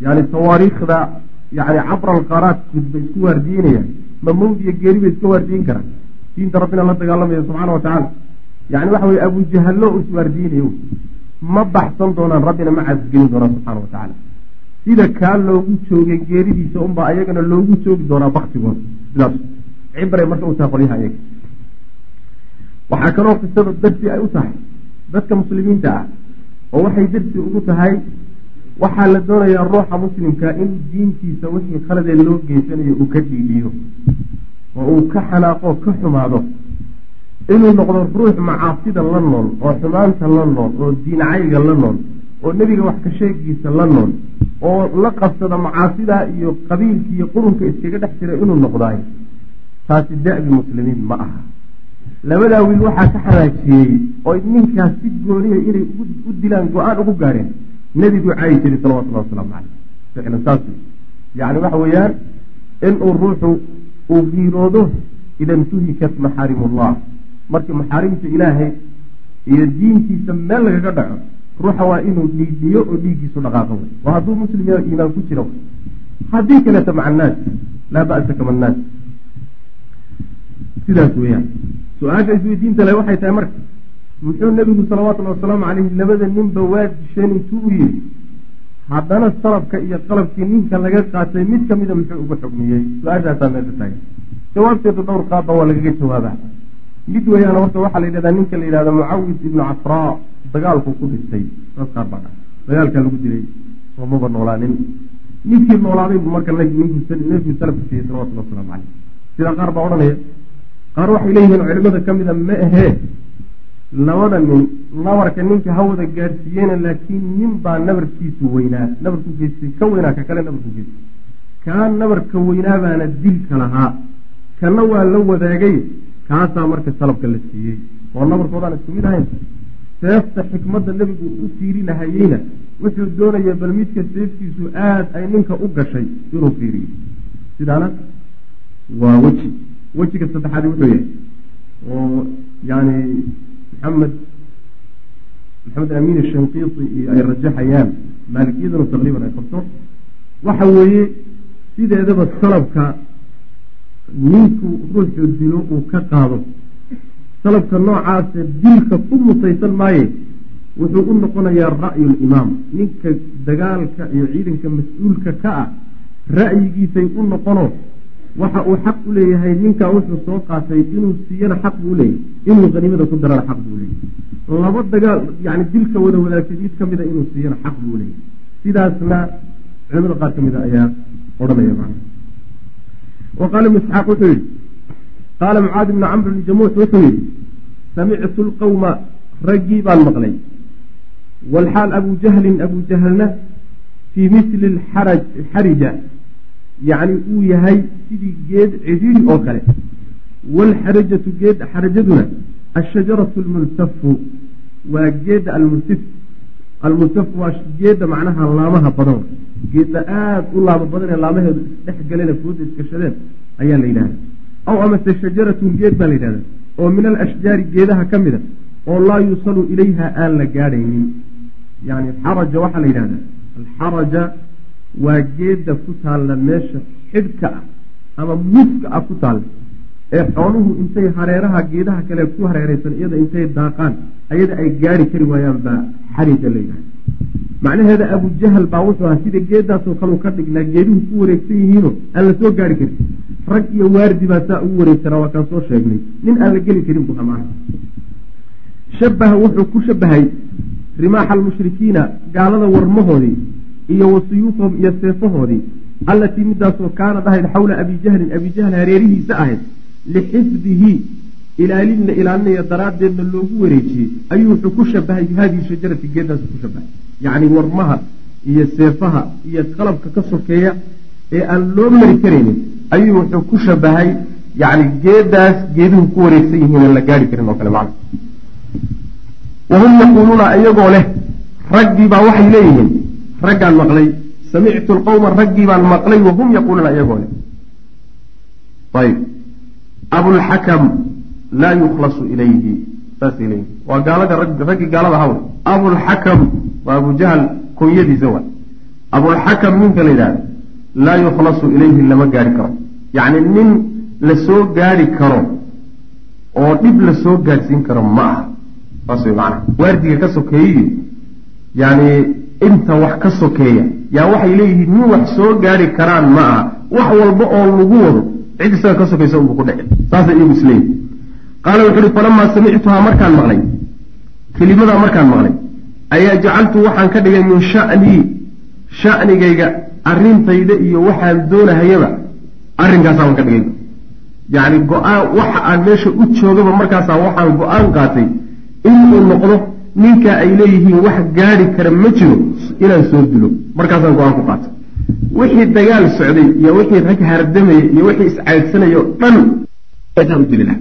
yani tawaariikhda yani cabra alqaaraat gudba isku waardiinayaan ma mawd iyo geeri bay iska waardiin karaan diinta rabbina la dagaalamaya subxaana wa tacaala. Yani waxa weye abujahallo iswaardiinayo. Ma baxsan doonaan rabbina ma caasgelin doonaan subxaana wa tacaala sida kaa loogu joogay geeridiisa unbaa ayagana loogu joogi doonaa baktigooda sidaas. Cibray marka u tahay qolyaha ayaga. Waxaa kaloo qisada darsi ay u tahay dadka muslimiinta ah oo waxay darsi ugu tahay waxaa la doonayaa ruuxa muslimka in diintiisa wixii khaladee loo geysanayo uu ka dhiibiyo oo uu ka xanaaqo ka xumaado. Inuu noqdo ruux macaasida la nool oo xumaanta la nool oo diincayga la nool oo nebiga wax ka sheegiisa la nool oo la qabsada macaasida iyo qabiilka iyo qurunka iskaga dhex jira inuu noqdaay taasi da-bi muslimiin ma aha. Labadaa wiil waxaa ka xanaajiyey oo ninkaas si gooniya inay u dilaan go'aan ugu gaadheen nebigu caayi jiray salawatullahi wasalaamu caleyh ficlan saas yani waxa weeyaan inuu ruuxu uu fiiroodo ida intuhikat maxaarimullah. Markii maxaarimta ilaahay iyo diintiisa meel lagaga dhaco ruuxa waa inuu dhiibiyo oo dhiiggiisu dhaqaaqo waa hadduu muslim ya iimaan ku jiro. Haddii kaleeta maca annaas laa ba'sa kama annaas sidaas weeyaan. Su'aasha isweydiinta le waxay tahay marka muxuu nebigu salawaatullahi wasalaamu caleyhi labada ninba waa disheen intuu u yiri haddana salabka iyo qalabkii ninka laga qaatay mid kamida muxuu ugu xugmiyey su'aashaasaa meesha taagan jawaabteedu dhowr qaadba waa lagaga jawaabaa. Mid weeyaan horta waxaa la yidhahdaa ninka la yidhahda mucawid ibnu cafraa dagaalku ku dhintay saas qaar baa dhaha dagaalkaa lagu dilay oo maba noolaanin ninkii noolaaday bu marka nebigu salafka siiyey salawatulli wasalaamu caleyh sidaa qaar baa odhanaya qaar waxay leeyihiin culimada ka mida ma ahee labada nin nabarka ninka hawada gaadhsiiyeyna laakiin nin baa nabarkiisu weynaa. Nabarku geystay ka weynaa ka kale nabarku geystay. Kaa nabarka weynaabaana dilka lahaa. Kana waa la wadaagay kaasaa marka salabka la siiyey. Oo nabarkoodaan isku mid ahayn seefta xikmadda nebigu u fiirinahayeyna wuxuu doonaya bal midka seeftiisu aada ay ninka u gashay inuu fiiriyo. Sidaana waa weji. Wejiga saddexaadi wuxuu yahay oo yani maxamed maxamed amiin shanqiiti iyo ay rajaxayaan maalikiyaduna taqriiban ay qabto. Waxa weeye sideedaba salabka ninku ruuxuu dilo uu ka qaado salabka noocaasa dilka ku musaysan maaye wuxuu u noqonayaa ra'yu limaam ninka dagaalka iyo ciidanka mas'uulka ka ah ra'yigiisay u noqono waxa uu xaq u leeyahay ninkaa wuxuu soo qaatay inuu siiyana xaq buu leeyahy inuu haniimada ku darana xaq buu leeyahy laba dagaal yani dilka wada wadaagtay mid ka mida inuu siiyana xaq buu leeyahy sidaasna culimada qaar ka mida ayaa odhanaya macna wa qaala ibnu isxaaq wuxuu yihi qaala mucaadi bnu camr bni jamuux wuxuu yihi samictu lqawma raggii baan maqlay walxaal abu jahlin abu jahlna fii misli xarija yacni uu yahay sidii geed cidhiiri oo kale waalxarajatu geed xarajaduna ashajaratu almultafu waa geedda almultif almultaf waa geedda macnaha laamaha badan geedda aada u laamo badan ee laamaheedu isdhex galeen fooda iskashadeen ayaa la yidhahda aw amase shajaratun geed baa la yidhahda oo min alashjaari geedaha ka mida oo laa yusalu ilayha aan la gaadhaynin yani xaraja waxaa la yidhahda alxaraja waa geedda ku taalla meesha xidhka ah ama muska ah ku taalla ee xooluhu intay hareeraha geedaha kale ku hareeraysan iyada intay daaqaan ayada ay gaari kari waayaan baa xarija la yidhahda macnaheeda abujahal baa wuxuu ahaa sida geedaasoo kaleu ka dhignaa geeduhu ku wareegsan yihiino aan la soo gaari karin. Rag iyo waardi baa saa ugu wareegsanaa waa kaan soo sheegnay. Nin aan la geli karin buu macnaha shabaha wuxuu ku shabahay rimaaxa almushrikiina gaalada warmahoodii iyo wa suyuufahum iyo seefahoodii allatii midaasoo kaanad ahayd xawla abi jahlin. Abi jahl hareerihiisa ahayd lixifdihi ilaalin la ilaalinaya daraaddeedna loogu wareejiyey ayuu wuxuu ku shabahay bi hadihi shajarati geedaas ku shabahay yacni warmaha iyo seefaha iyo qalabka ka sokeeya ee aan loo mari karaynin ayuu wuxuu ku shabahay yacni geedaas geeduhu ku wareegsan yihiin aan la gaari karin oo kale macna. Wahum yaquuluuna iyagoo leh raggii baa waxay leeyihiin. Raggaan maqlay samictu lqowma raggii baan maqlay wahum yaquuluuna iyagoo leh. Ayb abulxakam laa yukhlasu ilayhi leeyihiin waa gaalada raggii gaalada hawl. Abulxakam waa abujahl kunyadiisa wa abulxakam ninka la yidhahda laa yukhlasu ilayhi lama gaari karo. Yacni nin la soo gaari karo oo dhib la soo gaadhsiin karo ma aha. Saas way macana waardiga ka sokeeyiyo yani inta wax ka sokeeya yaa waxay leeyihiin nin wax soo gaari karaan ma aha. Wax walba oo lagu wado cid isaga ka sokaysa unbu ku dhece saasay iyagu isleeyihin qaala wuxu uhi falamaa samictuhaa markaan maqlay kelimadaa markaan maqlay ayaa jacaltu waxaan ka dhigay min sha'nii sha'nigayga arrintayda iyo waxaan doonahayaba arrinkaasaan ka dhigay yacni go'aan waxa aan meesha u joogaba markaasaa waxaan go'aan qaatay inuu noqdo ninka ay leeyihiin wax gaari kara ma jiro inaan soo dilo markaasaan go'aan ku qaatay wixii dagaal socday iyo wixii rag hardamaya iyo wixii iscaydsanaya o dhan laha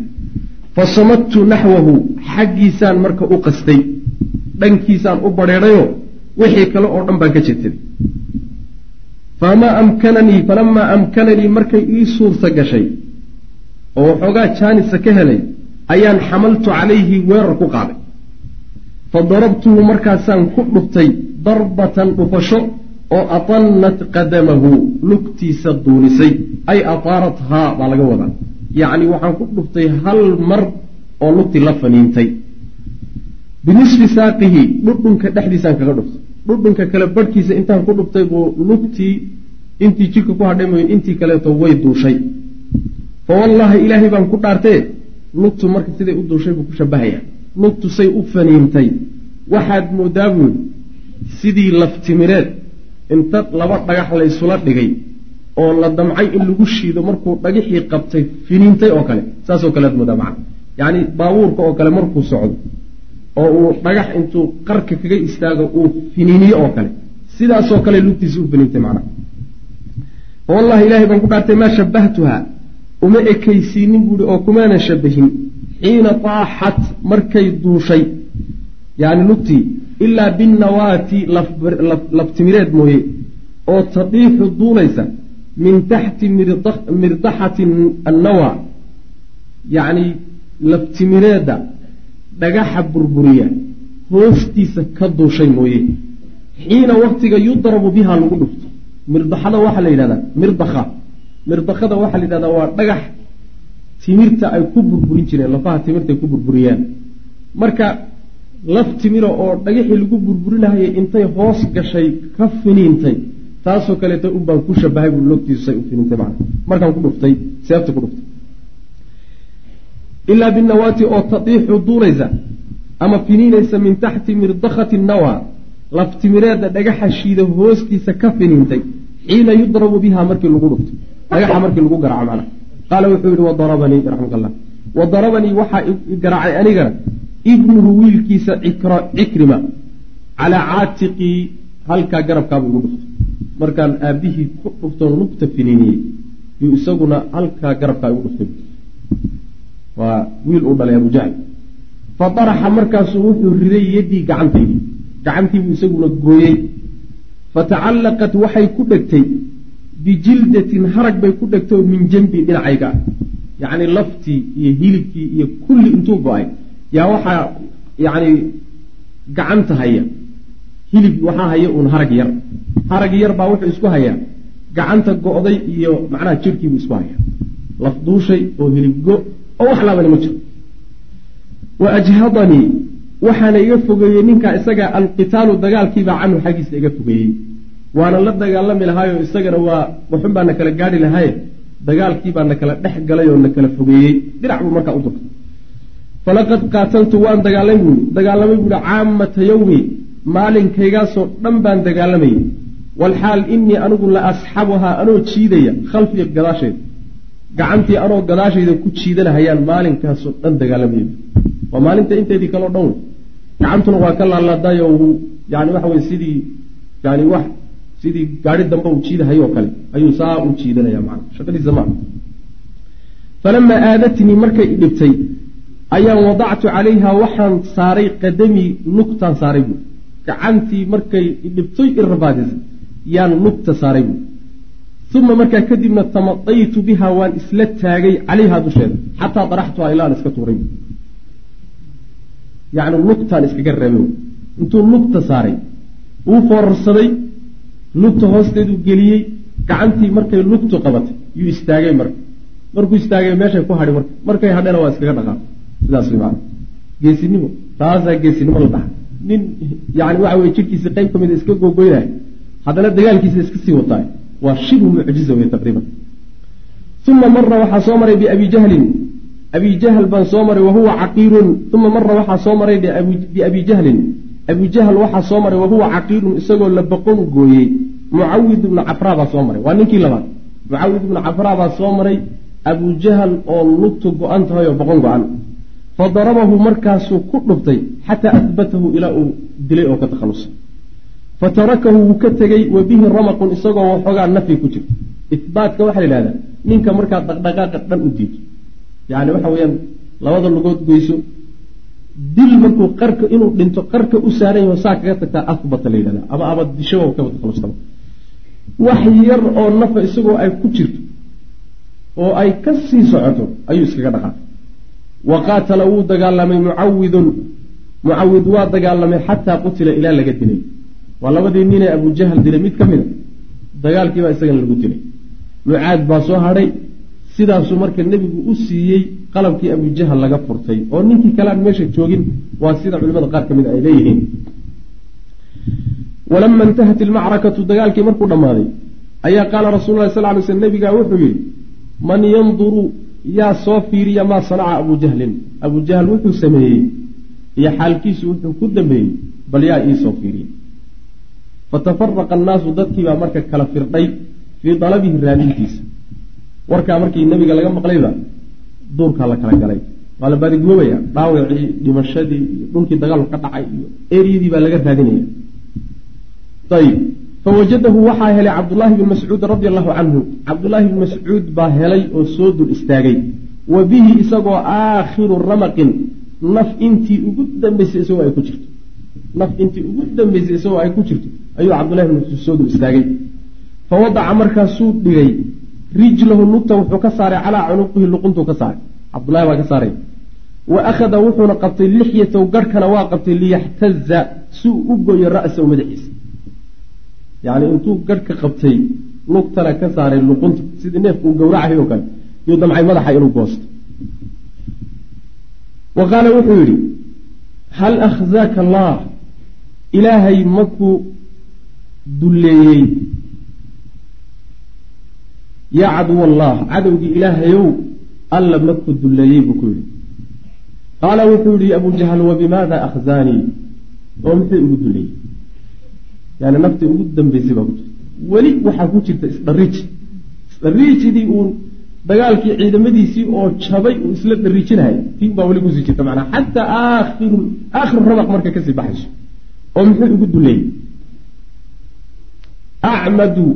fa samadtu naxwahu xaggiisaan marka u qastay dhankiisaan u badheedhayo wixii kale oo dhan baan ka jeedsaday famaa amkananii falamaa amkananii markay ii suurta gashay oo waxoogaa jaanisa ka helay ayaan xamaltu calayhi weerar ku qaaday fa darabtuhu markaasaan ku dhuftay darbatan dhufasho oo atannat qadamahu lugtiisa duunisay ay ataarathaa baa laga wadaa yacni waxaan ku dhuftay hal mar oo lugtii la faniintay. Binisfi saaqihi dhudhunka dhexdiisaan kaga dhuftay. Dhudhunka kale barhkiisa intaan ku dhuftay buu lugtii intii jidhka ku hadhay mooye intii kaleeto way duushay. Fa wallaahi ilaahay baan ku dhaartee lugtu marka siday u duushay buu ku shabahaya lugtu say u faniintay. Waxaad moodaa buuri sidii laftimireed inta laba dhagax la ysula dhigay oo la damcay in lagu shiido markuu dhagixii qabtay finiintay oo kale saasoo kale ad moodaa macna. Yacni baabuurka oo kale markuu socdo oo uu dhagax intuu qarka kaga istaago uu finiiniyo oo kale sidaasoo kale lugtiisa u finiintay macnaha wallahi ilaahay baan ku dhaartay maa shabbahtuha uma ekaysiinin buuhi oo kumaana shabahin xiina taaxat markay duushay. Yacni lugtii ilaa binnawaati laftimireed mooye oo tadiixu duulaysa min taxti mirdaxati annawa yacni laftimireedda dhagaxa burburiya hoostiisa ka duushay mooye. Xiina waktiga yudrabu biha lagu dhufto. Mirdaxada waxaa la yidhahdaa mirdakha mirdakada waxaa la yidhahdaa waa dhagax timirta ay ku burburin jireen lafaha timirta ay ku burburiyaan. Marka laf timira oo dhagaxii lagu burburinahayay intay hoos gashay ka finiintay taasoo kaleeta un baan ku shabahay buu logtiisu say u finiintay macna. Markaan ku dhuftay seefta ku dhuftay. Ilaa binawaati oo tadiixu duulaysa ama finiinaysa min taxti mirdakhati nawa laftimireedda dhagaxa shiida hoostiisa ka finiintay xiina yudrabu biha markii lagu dhufto. Dhagaxa markii lagu garaco macna. Qaala wuxuu yihi wadarabanii allah wadarabanii waxaa garaacay anigana ibnuhu wiilkiisa cikrima calaa caatiqii halkaa garabkaabuu igu dhuftay markaan aabbihii ku dhuftoon lugta finiiniyey yuu isaguna halkaa garabkaa igu dhuftay waa wiil uu dhalay abujahl fa daraxa markaasuu wuxuu riday yaddii gacantaydii gacantiibuu isaguna gooyey. Fatacallaqat waxay ku dhegtay. Bijildatin harag bay ku dhegtay oo min jambi dhinacayga. Ah yacni laftii iyo hilibkii iyo kulli intuu go'ay. Yaa waxaa yacni gacanta haya hilib waxaa haya uun harag yar harag yar baa wuxuu isku hayaa. Gacanta go-day iyo macnaha jirhkiibuu isku hayaa. Laf duushay oo hilib go oo wax laabani ma jiro. Wa ajhadanii waxaana iga fogeeyey ninkaa isagaa alqitaalu dagaalkiibaa canhu xaggiisa iga fogeeyey. Waana la dagaalami lahaayo isagana waa waxun baa na kala gaari lahaaye dagaalkiibaa na kala dhex galay oo na kala fogeeyey. Dhinac buu markaa u durtay falaqad qaataltu waan dagaalay buui dagaalamay buuhi caamata yowmi maalinkaygaasoo dhan baan dagaalamayay walxaal inii anigu la asxabuhaa anoo jiidaya khalfiya gadaasheeda gacantii anoo gadaashayda ku jiidanahayaan maalinkaasoo dhan dagaalamaya waa maalinta inteedii kaleo dhan wey gacantuna waa ka laalaadayo yani waxa weye sidii yani wax sidii gaari dambe uu jiidahayo oo kale ayuu saa u jiidanaya man shaqadiisa maa falamaa aadatnii markay dhibtay ayaan wadactu calayha waxaan saaray qadamii nugtaan saaray buui gacantii markay idhibtoy i rabaadisay yaan nugta saaray buui uma markaa kadibna tamadaytu biha waan isla taagay calayha dusheeda. Xataa daraxtuha ilaa iska tuuray yani lugtaan iskaga reebay intuu lugta saaray uu foorarsaday lugta hoosteeduu geliyey gacantii markay lugtu qabatay yuu istaagay marka. Markuu istaagay meeshay ku hadhi marka. Markay hadhena waa iskaga dhaqaaq sidaas man geesinimo. Taasaa geesinimo la dhaxa nin yani waxa weye jidhkiisa qayb ka mida iska googoynaya haddana dagaalkiisa iska sii wataay. Waa shibhu mucjiza wey taqriiban. Uma mara waxaa soo maray biabi jahlin. Abi jahl baan soo maray wahuwa caqiirun. Uma mara waxaa soo maray biabi jahlin. Abi jahl waxaa soo maray wahuwa caqiirun isagoo la boqon gooyey. Mucawid ibnu cafraa baa soo maray. Waa ninkii labaad. Mucawid ibnu cafraa baa soo maray. Abu jahl oo lugtu go-an tahay oo boqon go-an. Fa darabahu markaasuu ku dhuftay xataa adbatahu ilaa uu dilay oo ka takhalusay fa tarakahu wuu ka tegey wa bihi ramaqun isagoo waxoogaa nafyi ku jirta ihbaatka waxaa la yidhahdaa ninka markaa dhaqdhaqaaqa dhan u diido yani waxa weeyaan labada lugood goyso dil markuu qarka inuu dhinto qarka u saaran yaho saa kaga tagtaa ahbata la yidhahda ama ama disho kaba takhalustaba wax yar oo nafa isagoo ay ku jirto oo ay ka sii socoto ayuu iskaga dhaqaaqay wa qaatala wuu dagaalamay mucawidun. Mucawid waa dagaalamay xataa qutila ilaa laga dilay waa labadii ninee abujahal dilay mid ka mida dagaalkiibaa isagana lagu dilay mucaad baa soo hadhay. Sidaasuu marka nebigu u siiyey qalabkii abujahal laga furtay. Oo ninkii kalean meesha joogin waa sida culimada qaar ka mid ay leeyihiin. Walama intahat ilmacrakatu dagaalkii markuu dhammaaday ayaa qaala rasul lah sal ly sl nebigaa wuxuu yihi man yanduru yaa soo fiiriya maa sanaca abu jahlin. Wuxuu sameeyey iyo xaalkiisu wuxuu ku dambeeyey bal yaa iisoo fiiriya fatafaraqa annaasu dadkiibaa marka kala firdhay fii dalabihi raadintiisa. Warkaa markii nebiga laga maqlayba duurkaa la kala galay. Waa la baadigoobaya dhaawacii dhimashadii iyo dhulkii dagaalku ka dhacay iyo eryadii baa laga raadinaya. Ayib fawajadahu waxaa helay cabdullaahi bn mascuud radi allahu canhu. Cabdullaahi bn mascuud baa helay oo soo dul istaagay. Wa bihi isagoo aakhiru ramaqin naf intii ugu dambeysay isagoo ay ku jirto. Naf intii ugu dambeysay isagoo ay ku jirto ayuu cabdullahi bn mascuud istaagay fa wadaca markaasuu dhigay rijlahu lugta wuxuu ka saaray calaa cunuqihi luquntuu ka saaray. Cabdullahi baa ka saaray. Wa akhada wuxuuna qabtay lixyataw garhkana waa qabtay liyaxtaza si uu u goyo ra'sahu madaxiisa. Yacni intuu garhka qabtay lugtana ka saaray luqunta sidii neefku uu gowracahay oo kale yuu damcay madaxa inuu goosto. Wa qaala wuxuu yidhi hal akhzaaka allah? Ilaahay makuu dulleeyey yaa caduw cadowgii ilaahayow alla maku dulleeyey buu ku yidhi. Qaala wuxuu yihi abu jahl wabimaada akhzaanii? Oo muxuu igu dulleeyey yani naftii ugu dambeysay baa ku jirta weli waxaa ku jirta isdhariij. Isdhariijidii uu dagaalkii ciidamadiisii oo jabay uu isla dhariijinahay tiin baa weli ku sii jirta manaa xataa aakhiru rabaq marka ka sii baxayso. Oo muxuu igu dulleeyey acmadu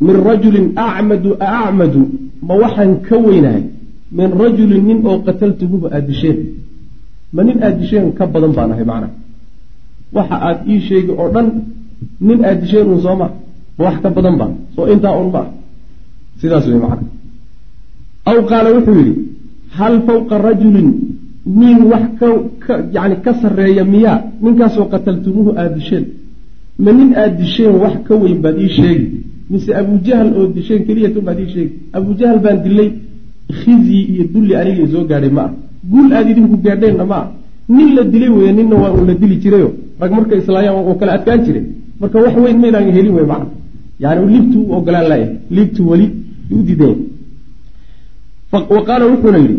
min rajulin acmadu acmadu ma waxaan ka weynahay min rajulin nin oo qataltumuhu aada ma nin aada ka badan baan ahay macnaha waxa aada ii sheegi oo dhan nin aada disheen uun soo ma ma wax ka badan baan soo intaa un ma ah sidaas wey macna aw qaala wuxuu yidhi hal fawqa rajulin nin wax ka yani ka sarreeya miyaa ninkaasoo qataltumuhu aada ma nin aada disheen wax ka weyn baad ii sheegi. Mise abujahal oo disheen keliyatun baad ii sheegi. Abujahal baan dilay khizyi iyo dulli aniga soo gaadhay ma ah guul aada idinku gaadheenna ma ah nin la dilay weeye ninna waa uun la dili jirayo. Rag marka islaayaan oo kala adkaan jire. Marka wax weyn maynaan helin wey macna yani liibtu u ogolaan laaya liibtu weli u diidan wa qaala wuxuuna yidhi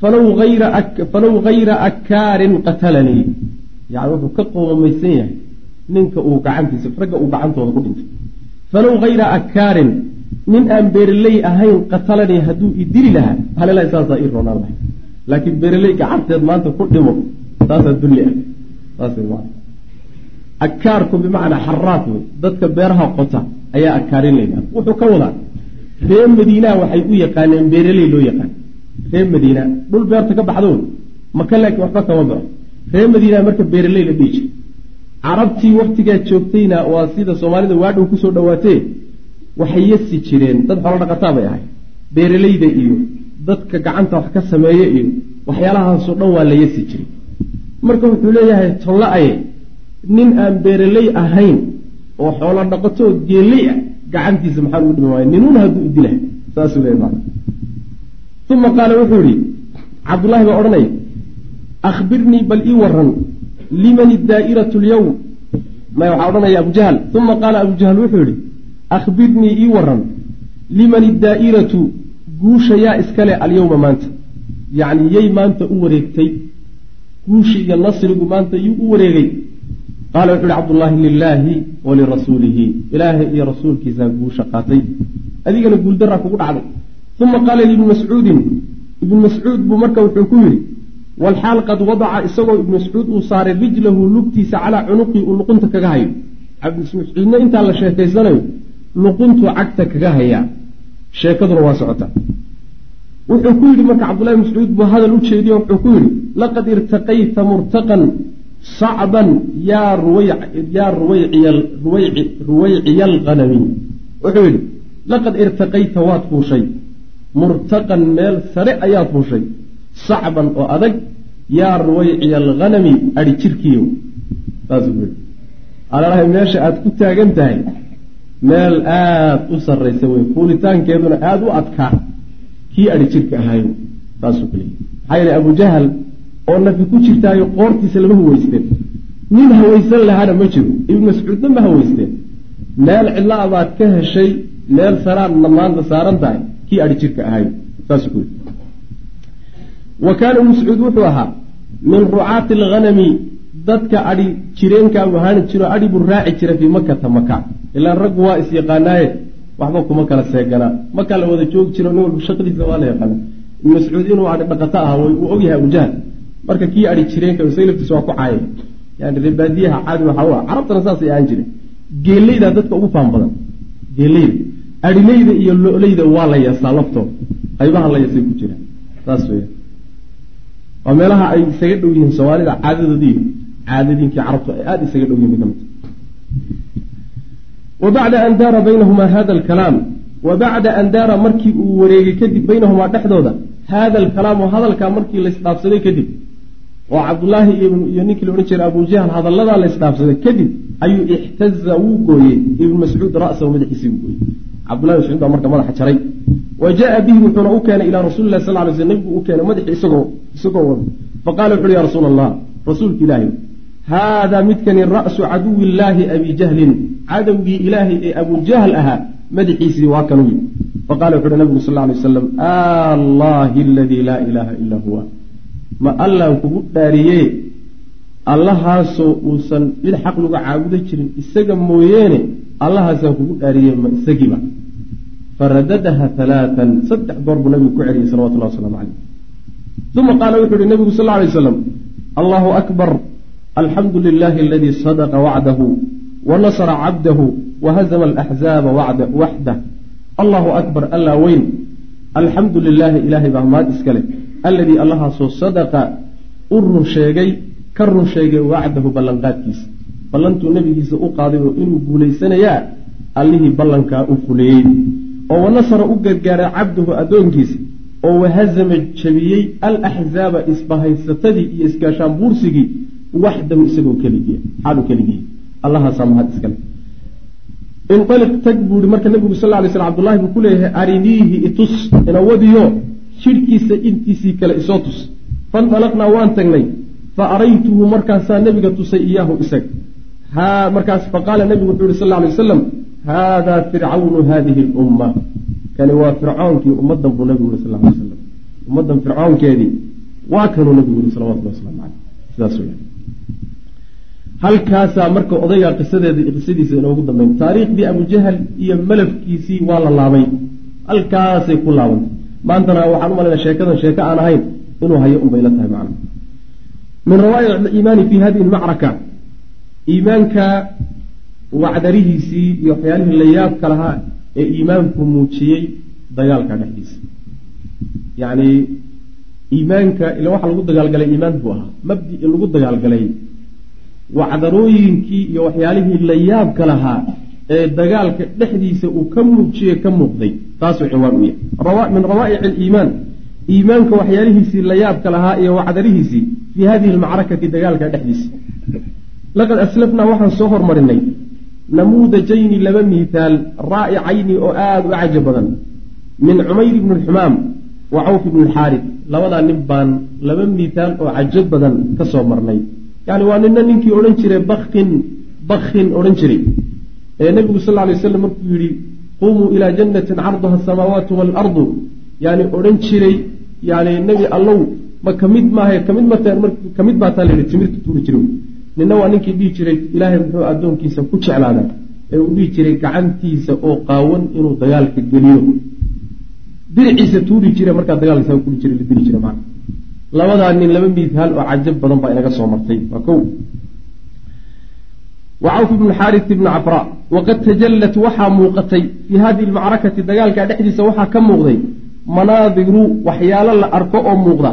falow hayra akaarin qatalanii. Yani wuxuu ka qoomamaysan yahay ninka uu gacantiisa ragga uu gacantooda ku dhintay. Falow hayra akaarin nin aan beereley ahayn qatalanii hadduu i dili lahaa halila saasaa ii roonaan lahay laakiin beereley gacanteed maanta ku dhimo saasaa dulli ah. Saas akaarku bimacnaa xaraad wey dadka beeraha qota ayaa akaarin laydhaha wuxuu ka wadaa reer madiinaha waxay u yaqaaneen beeraley loo yaqaan. Reer madiina dhul beerta ka baxdo maka laakiin waxba kama baxo reer madiinaha marka beeraley la dhihi jira carabtii waktigaa joogtayna waa sida soomaalida waadhow ku soo dhawaatee waxay yasi jireen. Dad xoolo dhaqataa bay ahay. Beeraleyda iyo dadka gacanta wax ka sameeye iyo waxyaalahaasoo dhan waa la yasi jiray. Marka wuxuu leeyahay tolla-aye nin aan beeraley ahayn oo xoolo dhaqatoo geeley ah gacantiisa maxaa ugu dhimi waaya ninuun hadduu idilahay saasuu leeya ma uma qaala wuxuu yihi cabdullaahi baa odhanaya akhbirnii bal ii waran liman daa'iratu lyowm may waxaa odhanaya abu jahl. Uma qaala abu jahl wuxuu yihi akhbirnii ii waran liman daa'iratu guusha yaa iskale alyowma maanta. Yacni yay maanta u wareegtay guushi iyo nasrigu maanta yuu u wareegay. Qaala wuxu uhi cabdullaahi lilaahi walirasuulihi ilaahay iyo rasuulkiisaa guusha qaatay. Adigana guuldaraa kugu dhacday. Uma qaala liibni mascuudin ibnu mascuud buu marka wuxuu ku yidhi walxaal qad wadaca isagoo ibnu mascuud uu saaray rijlahu lugtiisa calaa cunuqii uu luqunta kaga hayo cabdimascuudna intaa la sheekaysanayo luquntuu cagta kaga hayaa sheekaduna waa socotaa wuxuu ku yidhi marka cabdullahi mascuud buu hadal u jeediyo wuxuu ku yidhi laqad irtaqayta murtaqan sacban yaa yaa ruwayciya alqanami wuxuu yidhi laqad irtaqayta waad fuushay murtaqan meel sare ayaad fuushay sacban oo adag yaa ruwayciya alghanami adhi jirkiiyo alalahay meesha aada ku taagan tahay meel aada u sarraysa wey fuulitaankeeduna aada u adkaa. Kii adhi jirka ahaayo saasuu ku leeyay maxaa yeele abujahal oo nafi ku jirtaayo qoortiisa lama haweysteen nin hawaysan lahaana ma jiro. Ibnu mascuudna ma haweysteen meel cidla baad ka heshay meel saraadna maanta saaran tahay kii adhi jirka ahaayo saasuu ku yidhi wa kaana mascuud wuxuu ahaa min rucaati alghanami dadka adhi jireenkaagu ahaani jiro adhi buu raaci jira fii makata maka ilaan raggu waa is yaqaanaaye waxba kuma kala seeganaa makaa la wada joogi jiro nin walba shaqadiisa waa la yaqaana mascuud inuu adhi dhaqato aha wuu ogyahay abujahl marka kii adhi jireenka isaga laftiisa waa ku caayay yani reebaadiyaha caadi waxaa u carabtana saasay ahaan jireen geeleyda dadka ugu faan badan geeleyda adhileyda iyo loleyda waa la yeesaa laftooda qaybaha la yeesay ku jiraan saas weya waa meelaha ay isaga dhow yihiin soomaalida caadadoodii caadadiinkii carabtu ay aada isaga dhow yihiin ka mid wa bacda an daara baynahumaa hada alkalaam. Wa bacda an daara markii uu wareegay kadib baynahumaa dhexdooda hada alkalaamu hadalkaa markii laysdhaafsaday kadib oo cabdullaahi iyo ninkii la odhan jiray abujahl hadalladaa laysdhaafsaday kadib ayuu ixtaza wuu gooyey ibnu mascuud ra'sahu madaxiisii buu gooyey. Cabdullahi mascuud baa marka madaxa jaray. Wa jaa bihi wuxuuna u keenay ilaa rasuli lah sal ly sl nabigu u keenay madaxii isagoo isagoo wada faqala wuxu uhi ya rasuula allah rasuulka ilaahi haadaa midkani ra'su caduwi illaahi abi jahlin cadowgii ilaahay ee abujahl ahaa madaxiisii waa kan wi faqala wuxu uhi nabigu sal ly wasalam allahi aladii laa ilaaha ilaa huwa ma allaan kugu dhaariye allahaasoo uusan cid xaq lagu caabuda jirin isaga mooyeene allahaasaan kugu dhaariye ma isagiiba faradadaha halaatan saddex goor buu nabigu ku celiyey salawatullah waslamu caleyh uma qaala wuxuu yihi nabigu sal lay slam allahu akbar alxamdu lilahi aladii sadaqa wacdahu wanasra cabdahu wahazama alaxzaaba waxdah allahu akbar allaa weyn alxamdu lilaahi ilaahay baa maad iskale alladii allahaasoo sadaqa u run sheegay ka run sheegay wacdahu ballanqaadkiisa ballantuu nebigiisa u qaaday oo inuu guulaysanayaa allihii ballankaa u fuleeyey oo wanasara u gargaaray cabdahu addoonkiisa oo wahazama jabiyey alaxzaaba isbahaysatadii iyo isgaashaan buursigii waxdahu isagoo keligii xaalu keligii allahaasaa mahad iskale inaliq tag buu ihi marka nabigu sal lay sl abdullahi buu ku leeyahay ariniihi itus inawadiyo jidhkiisa intiisii kale isoo tus. Fanalaqnaa waan tagnay fa araytuhu markaasaa nebiga tusay iyaahu isaga markaas faqaala nebigu wuxuu yihi sal lay wasalam haadaa fircawnu hadihi lumma kani waa fircoonkii ummaddan buu nabigu yihi sal lay wasalam ummaddan fircoonkeedii waa kanuu nabigu yihi salawatullah waslamu caleyh sidaas weyaan halkaasaa marka odaygaa qisadeeda qisadiisa inoogu dambeyn. Taariikhdii abujahal iyo malafkiisii waa la laabay. Halkaasay ku laabantay maantana waxaan u malayna sheekadan sheeko aan ahayn inuu hayo unbay la tahay macna. Min rawaa'ic aliimaani fi hadihi almacraka. Iimaanka wacdarihiisii iyo waxyaalihii la lahaa ee iimaanku muujiyey dagaalka dhexdiisa. Yacni iimaanka ila waxaa lagu dagaalgalay iimaan buu ahaa. Mabdi lagu dagaalgalay wacdarooyinkii iyo waxyaalihii la yaabka lahaa ee dagaalka dhexdiisa uu ka muujiye ka muuqday. Taasuu cinwaan u yahay. Min rawaa'ic aliimaan iimaanka waxyaalihiisii la yaabka lahaa iyo wacdarihiisii fii hadihi almacrakati dagaalka dhexdiisa. Laqad aslafnaa waxaan soo hormarinay namuudajayni laba miitaal raa'icayni oo aada u caja badan. Min cumayr ibni xumaam wa cawf ibni lxaarid labadaa nin baan laba miitaal oo cajo badan ka soo marnay. Yani waa nina ninkii odhan jiray bakin bakin odhan jiray. Ee nebigu sal lay waslam markuu yidhi qumuu ilaa jannatin carduha asamaawaatu waalardu yani odhan jiray yani nebi allow ma ka mid maaha ka mid mat ka mid baataa la yihi timirta tuuri jiro nina waa ninkii dhihi jiray ilaahay muxuu addoonkiisa ku jeclaada ee uu dhihi jiray gacantiisa oo qaawan inuu dagaalka geliyo. Diriciisa tuuri jire markaa dagaalka kuli jira la dili jira maa labadaa nin laba miidhaal oo cajab badan baa inaga soo martay. Waa ko wa cawf ibnu xaaris ibni cafra waqad tajallat waxaa muuqatay fii hadihi lmacrakati dagaalka dhexdiisa waxaa ka muuqday manaadiru waxyaalo la arko oo muuqda.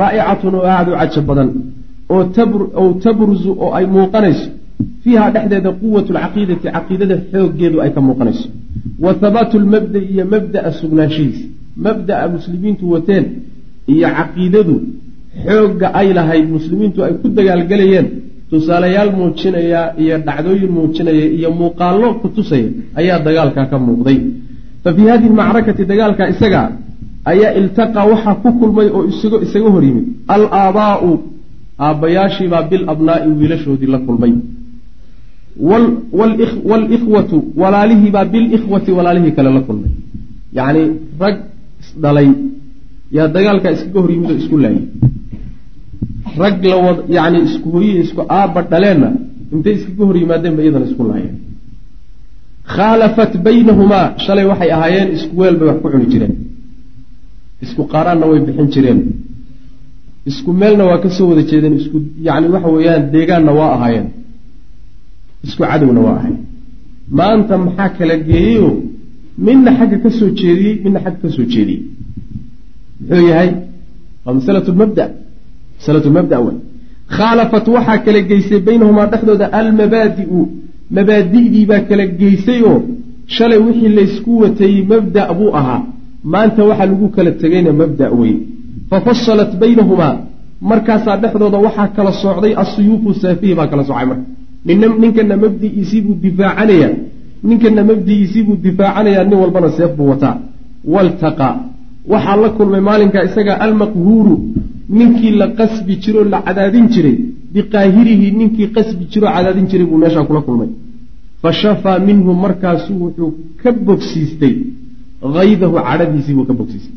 Raa'icatun oo aada u cajab badan oo tabruzu oo ay muuqanayso. Fiiha dhexdeeda quwatu lcaqiidati caqiidada xooggeedu ay ka muuqanayso. Wa habaatu lmabda iyo mabda'a sugnaanshihiisa mabda'a muslimiintu wateen iyo caqiidadu xoogga ay lahayd muslimiintu ay ku dagaalgelayeen tusaalayaal muujinaya iyo dhacdooyin muujinaya iyo muuqaallo ku tusaya ayaa dagaalkaa ka muuqday. Fa fii hadihi lmacrakati dagaalka isaga ayaa iltaqaa waxaa ku kulmay oo isaga hor yimid. Al aabaa'u aabbayaashiibaa bil abnaa'i wiilashoodii la kulmay. Walikhwatu walaalihiibaa bilikhwati walaalihii kale la kulmay. Yacni rag isdhalay yaa dagaalkaa iskaga hor yimid oo isku laayay. Rag lawad yani isku hooyihi isku aabba dhaleenna intay iskaga hor yimaadeen ba iyadana isku laayeen. Khaalafat baynahumaa shalay waxay ahaayeen isku weel bay wax ku cuni jireen. Isku qaaraanna way bixin jireen isku meelna waa ka soo wada jeedeen isku yani waxa weeyaan deegaanna waa ahaayeen. Isku cadowna waa ahayen maanta maxaa kala geeyeyo midna xagga ka soo jeediyey midna xagga ka soo jeediyey. Muxuu yahay? Waa masalatu lmabda masalatu lmabda wey khaalafat waxaa kala geysay baynahumaa dhexdooda almabaadi'u. Mabaadi'dii baa kala geysay oo shalay wixii laysku watayey mabda buu ahaa. Maanta waxaa lagu kala tegayna mabda weye fafasalat baynahumaa markaasaa dhexdooda waxaa kala soocday asuyuufu saafihi baa kala soocay marka. Ninkana mabdi'iisii buu difaacanaya ninkana mabdi'iisii buu difaacanayaa nin walbana seef buu wataa. Waltaqa. Waxaa la kulmay maalinkaa isaga almaqhuuru. Ninkii la qasbi jiroo la cadaadin jiray. Biqaahirihi ninkii qasbi jiroo cadaadin jiray buu meeshaa kula kulmay. Fa shafaa minhu markaasuu wuxuu ka bogsiistay. Haydahu cadhadiisii buu ka bogsiistay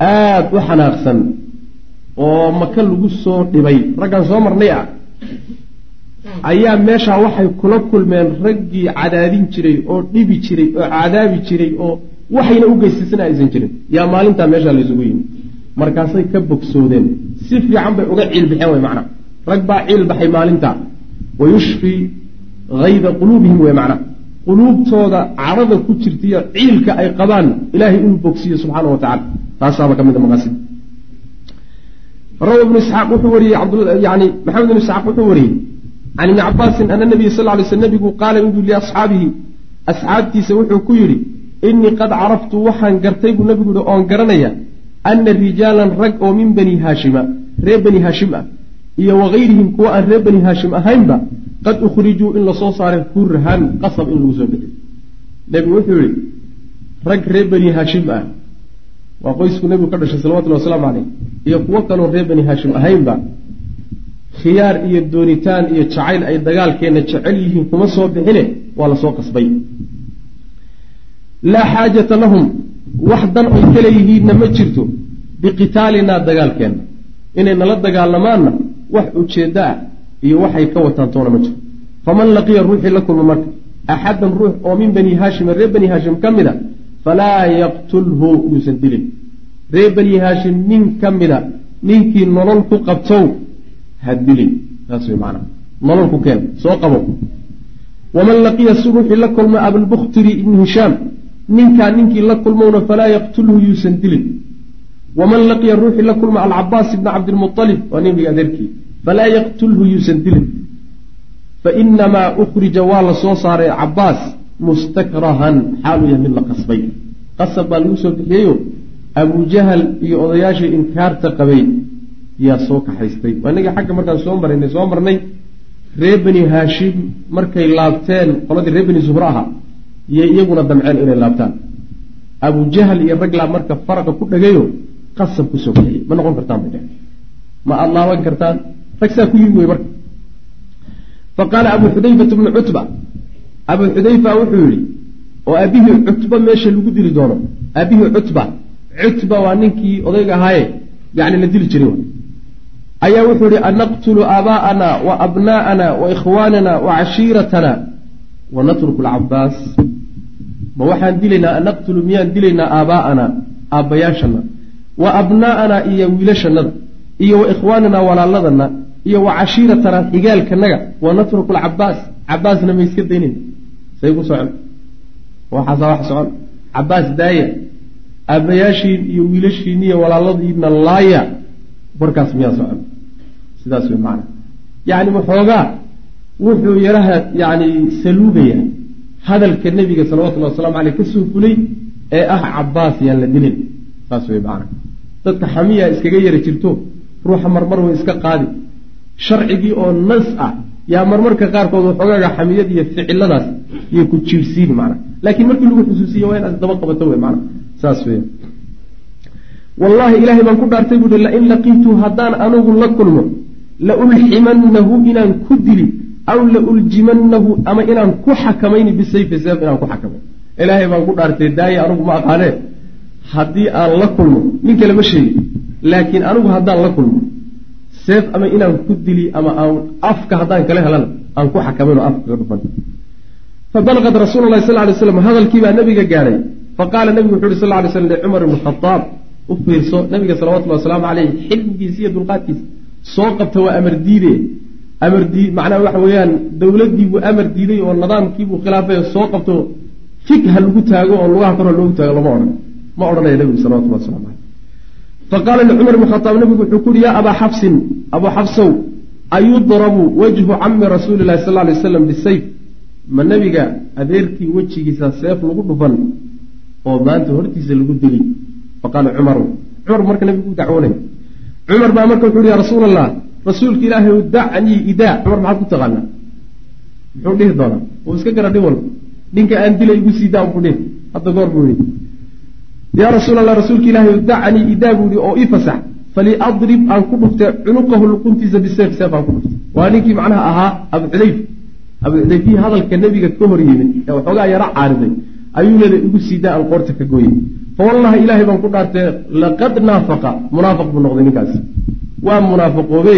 aada u xanaaqsan oo maka lagu soo dhibay. Raggan soo marnay ah. Ayaa meeshaa waxay kula kulmeen raggii cadaadin jiray oo dhibi jiray oo cadaabi jiray oo waxayna u geystasana aysan jirin. Yaa maalintaa meeshaa laysugu yimi markaasay ka bogsoodeen. Si fiican bay uga ciilbaxeen way macnaa rag baa ciil baxay maalintaa wa yushfii hayda quluubihim wey macnaa quluubtooda cadhada ku jirtaiyo ciilka ay qabaan ilaahay inuu bogsiiyo subxaana wa taasaaba ka mid a maqaasid. Rawa ibnu isxaaq wuxuu wariyey yani maxamed ibnu isxaaq wuxuu wariyey can ibni cabaasin ana nabiya sal lay sl nabigu qaala inuu liasxaabihi asxaabtiisa wuxuu ku yidhi innii qad caraftu waxaan gartay buu nabigu yihi oon garanaya ana rijaalan rag oo min bani haashima reer bani haashim ah iyo wagayrihim kuwa aan reer bani haashim ahaynba qad ukhrijuu in la soo saaray kurhan qasab in lagu soo bixiy nebigu wuxuu yihi rag reer bani haashim ah waa qoysku nebigu ka dhashay salawatullhi wasalaamu caleyh iyo kuwo kaloo reer bani haashim ahaynba khiyaar iyo doonitaan iyo jacayl ay dagaalkeenna jecel yihiin kuma soo bixine waa la soo qasbay. Laa xaajata lahum wax dan oy ka leeyihiinna ma jirto biqitaalinaa dagaalkeenna. Inay nala dagaalamaanna wax ujeeddo ah iyo waxay ka wataan toona ma jirto faman laqiya ruuxii la kulma marka axadan ruux oo min bani haashima reer bani haashim ka a falaa yaqtulhu yuusan dilin. Reer bani haashim nin ka mida ninkii nolol ku qabtow ha dilin. Saas maanaa nolol ku keen soo qabo waman laqiya ruuxii la kulma abalbukhtiri ibnu hishaam ninkaa ninkii la kulmowna falaa yaqtulhu yuusan dilin. Waman laqiya ruuxii la kulma alcabaas ibna cabdilmualib waa ninkii adeerkii falaa yaqtulhu yuusan dilin fainamaa ukhrija waa la soo saaray cabaas mustakrahan xaalu yahay mid la qasbay qasab baa lagu soo bixiyeyo abujahal iyo odayaashii inkaarta qabay yaa soo kaxaystay waa xagga markaan soo maraynay soo marnay reer beni haashim markay laabteen qoladii reer beni zuhre ahaa yay iyaguna damceen inay laabtaan abujahal iyo raglaa marka faraqa ku dhagayo qasab ku soo bixiyey ma noqon kartaan bay dheh ma aada laaban kartaan rag saa ku yimi wey marka. Faqaala abu xudayfata bnu cutba abu xudayfa wuxuu yihi oo aabihii cutba meesha lagu dili doono. Aabihii cutba cutba waa ninkii odayga ahaaye. Yani la dili jiray ayaa wuxuu yihi anaqtulu aabaa'ana wa abnaa'ana wa ikhwaanana wa cashiiratana wa natruku alcabaas ma waxaan dilaynaa anaqtulu miyaan dilaynaa aabaa'ana aabbayaashana wa abnaa'ana iyo wiilashannada iyo wa ikhwaanana walaaladana iyo wa cashiiratana xigaalkanaga wa natruku alcabaas cabaasna ma iska daynayna say ku socon. Waxaasa wax socon. Cabaas daaya aabbayaashiin iyo wiilashiin iyo walaaladiina laaya warkaas miyaa socon. Sidaas wey macana yacni waxoogaa wuxuu yaraha yani saluugaya hadalka nebiga salawatullahi waslamu aleyh ka soo fulay ee ah cabaas yaan la dilin. Saas wey macana dadka xamiya iskaga yara jirto ruuxa marmar way iska qaadi sharcigii oo nas ah yaa marmarka qaarkood waxoogaaga xamiyad iyo ficiladaas iyo ku jiirsiin mana laakiin markii lagu xusuusiye waa inaad daba qabato wey mana saas weya wallaahi ilaahay baan ku dhaartay buuhi lain laqiitu haddaan anugu la kulmo la ulximannahu inaan ku dili aw la uljimannahu ama inaan ku xakamayni bisayfi seef inaan ku xakamay. Ilaahay baan ku dhaartay daaye anugu ma aqaanee haddii aan la kulmo nin kale ma sheegi laakiin anigu haddaan la kulmo seef ama inaan ku dili ama aan afka haddaan kala helana aan ku xakamayno afka kaga dhufan. Fabalaqad rasuulu lahi sal lay slam hadalkiibaa nabiga gaadhay faqaala nabigu wuxu uhi sal lay slam licumar ibni khadaab u fiirso nabiga salawatullhi wasalaamu caleyh xilmigiisa iyo dulqaadkiisa. Soo qabta waa amar diide. Amar dii macnaha waxa weeyaan dowladdiibuu amar diiday oo nidaamkiibuu khilaafay soo qabto fig ha lagu taago oo lugaha kor ha loogu taago lama odhan. Ma odhanaya nabigu salawatullah waslamu caleyh faqaala licumar ibni khadaab nabigu wuxuu ku uhi yaa abaa xabsin abuu xabsow ayudrabu wajhu cami rasuuli lahi sal lay waslam bisayf ma nabiga adeerkii wejigiisa seef lagu dhufan oo maanta hortiisa lagu dili faqaala cumaru cumar marka nabigu u dacwoonay cumar baa marka wuxu uhi ya rasuul allah rasuulka ilaahay dacnii idaa cumar maxaad ku taqaanaa muxuu dhihi doonaa uu iska gara dhin walba ninka aan dila igu sii daa buu dhihi hadda goor buu yihi yaa rasuul allah rasuulka ilaahay dacnii idaa buu yihi oo ii fasax. Faliadrib aan ku dhufte cunuqahu luquntiisa biseef seef aan ku dhufte. Waa ninkii macnaha ahaa abu xudayf abu xudayfihii hadalka nebiga ka hor yimid ee waxoogaa yaro caariday ayuu leeda igu siidaa aan qoorta ka gooyey fawallahi ilaahay baan ku dhaartee laqad naafaqa. Munaafiq buu noqday ninkaasi waa munaafaqoobe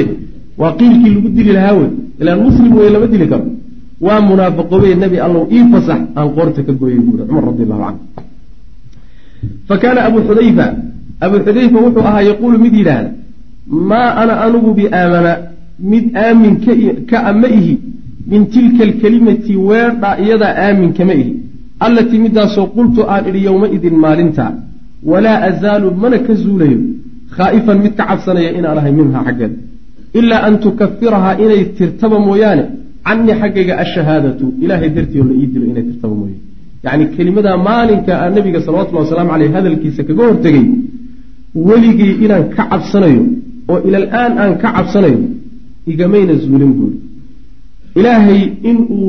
waa qiilkii lagu dili lahaa wey. Ilaan muslim wey lama dili karo. Waa munaafaqoobe nebi allow ii fasax. Aan qoorta ka gooyey buuri cumar radi allahu canhu fa kaana abu xudayfa abu xudayfa wuxuu ahaa yaquulu mid yidhaahda maa ana anugu biaamana mid aamin ka a ma ihi min tilka alkelimati weerdha iyadaa aamin kama ihi allatii midaasoo qultu aan idhi yowmaidin maalinta walaa azaalu mana ka zuulayo khaa'ifan mid ka cabsanaya inaan ahay minhaa xaggeeda ilaa an tukafirahaa inay tirtaba mooyaane canii xaggayga ashahaadatu ilaahay dartii oo la ii dilo inay tirtaba mooye yacni kelimadaa maalinka aan nabiga salawatullahi wasalaamu caleyh hadalkiisa kaga hortegay weligii inaan ka cabsanayo oo ilaal-aan aan ka cabsanayo igamayna zuulin buuri ilaahay inuu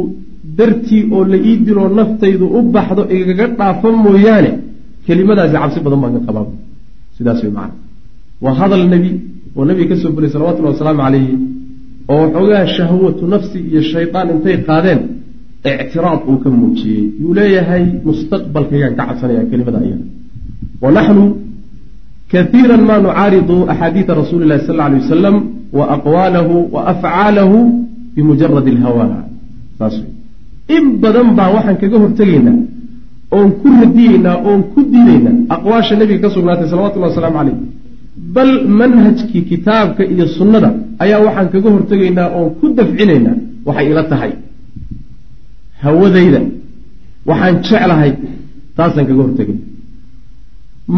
dartii oo la ii diloo naftaydu u baxdo igaga dhaafo mooyaane kelimadaasi cabsi badan baan ka qabaa sidaas way macana waa hadal nebi oo nebiga ka soo fulay salawatullahi wasalaamu calayhi oo waxoogaa shahwatu nafsi iyo shaydaan intay qaadeen ictiraad uu ka muujiyey. Yuu leeyahay mustaqbalkaygaan ka cabsanaya kelimada iyada wa naxnu kaiira ma nucaaridu axaadiida rasuuli lahi sal alay wasalam wa aqwaalahu wa afcaalahu bimujarad alhawa saas in badan baa waxaan kaga hortegaynaa oon ku radiyeynaa oon ku diidaynaa aqwaasha nebiga ka sugnaatay salawatullahi wasalaamu caleyh bal manhajkii kitaabka iyo sunnada ayaa waxaan kaga hortegaynaa oon ku dafcinaynaa waxay ila tahay hawadayda waxaan jeclahay taasaan kaga hortegayna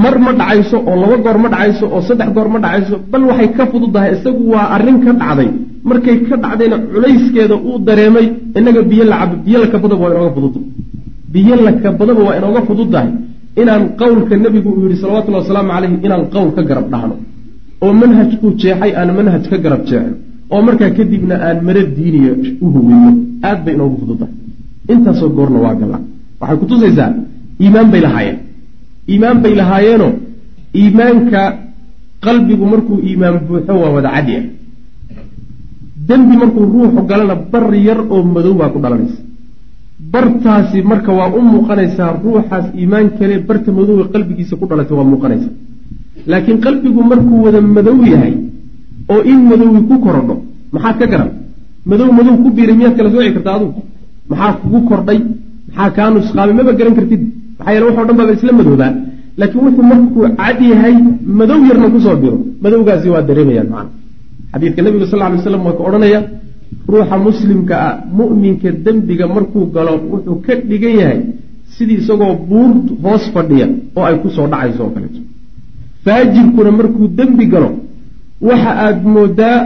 mar ma dhacayso oo laba goor ma dhacayso oo saddex goor ma dhacayso bal waxay ka fududahay isagu waa arrin ka dhacday. Markay ka dhacdayna culayskeeda uu dareemay inaga biyo lacabo biyo lakabadaba waa inooga fududda biyo lakabadaba waa inooga fududdahay inaan qowlka nebigu uu yihi salawatullhi wasalaamu calayhi inaan qowl ka garab dhahno. Oo manhajkuu jeexay aan manhaj ka garab jeexno. Oo markaa kadibna aan mara diiniya u howeyno aad bay inoogu fududdahay intaasoo goorna waa galla waxay kutusaysaa iimaan bay lahaayeen. Iimaan bay lahaayeenoo iimaanka qalbigu markuu iimaan buuxo waa wada cadi ah. Dembi markuu ruuxu galana bar yar oo madow baa ku dhalanaysa. Bartaasi marka waa u muuqanaysaa ruuxaas iimaan kale barta madowga qalbigiisa ku dhalatay waa muuqanaysa. Laakiin qalbigu markuu wada madow yahay oo in madowi ku korodho maxaad ka garan? Madow madow ku biiray miyaad kala sooci kartaa adugu maxaa kugu kordhay? Maxaa kaa nusqaamay maba garan kartid. Maxaa yeele waxo dhan baaba isla madoobaa laakiin wuxuu markuu cad yahay madow yarna ku soo biro. Madowgaasi waa dareemayaan macana xadiidka nabiga sal ly slam waa ka odhanaya ruuxa muslimka ah mu'minka dembiga markuu galo wuxuu ka dhigan yahay sidii isagoo buur hoos fadhiya oo ay ku soo dhacayso oo kaleeto. Faajirkuna markuu dembi galo waxa aad moodaa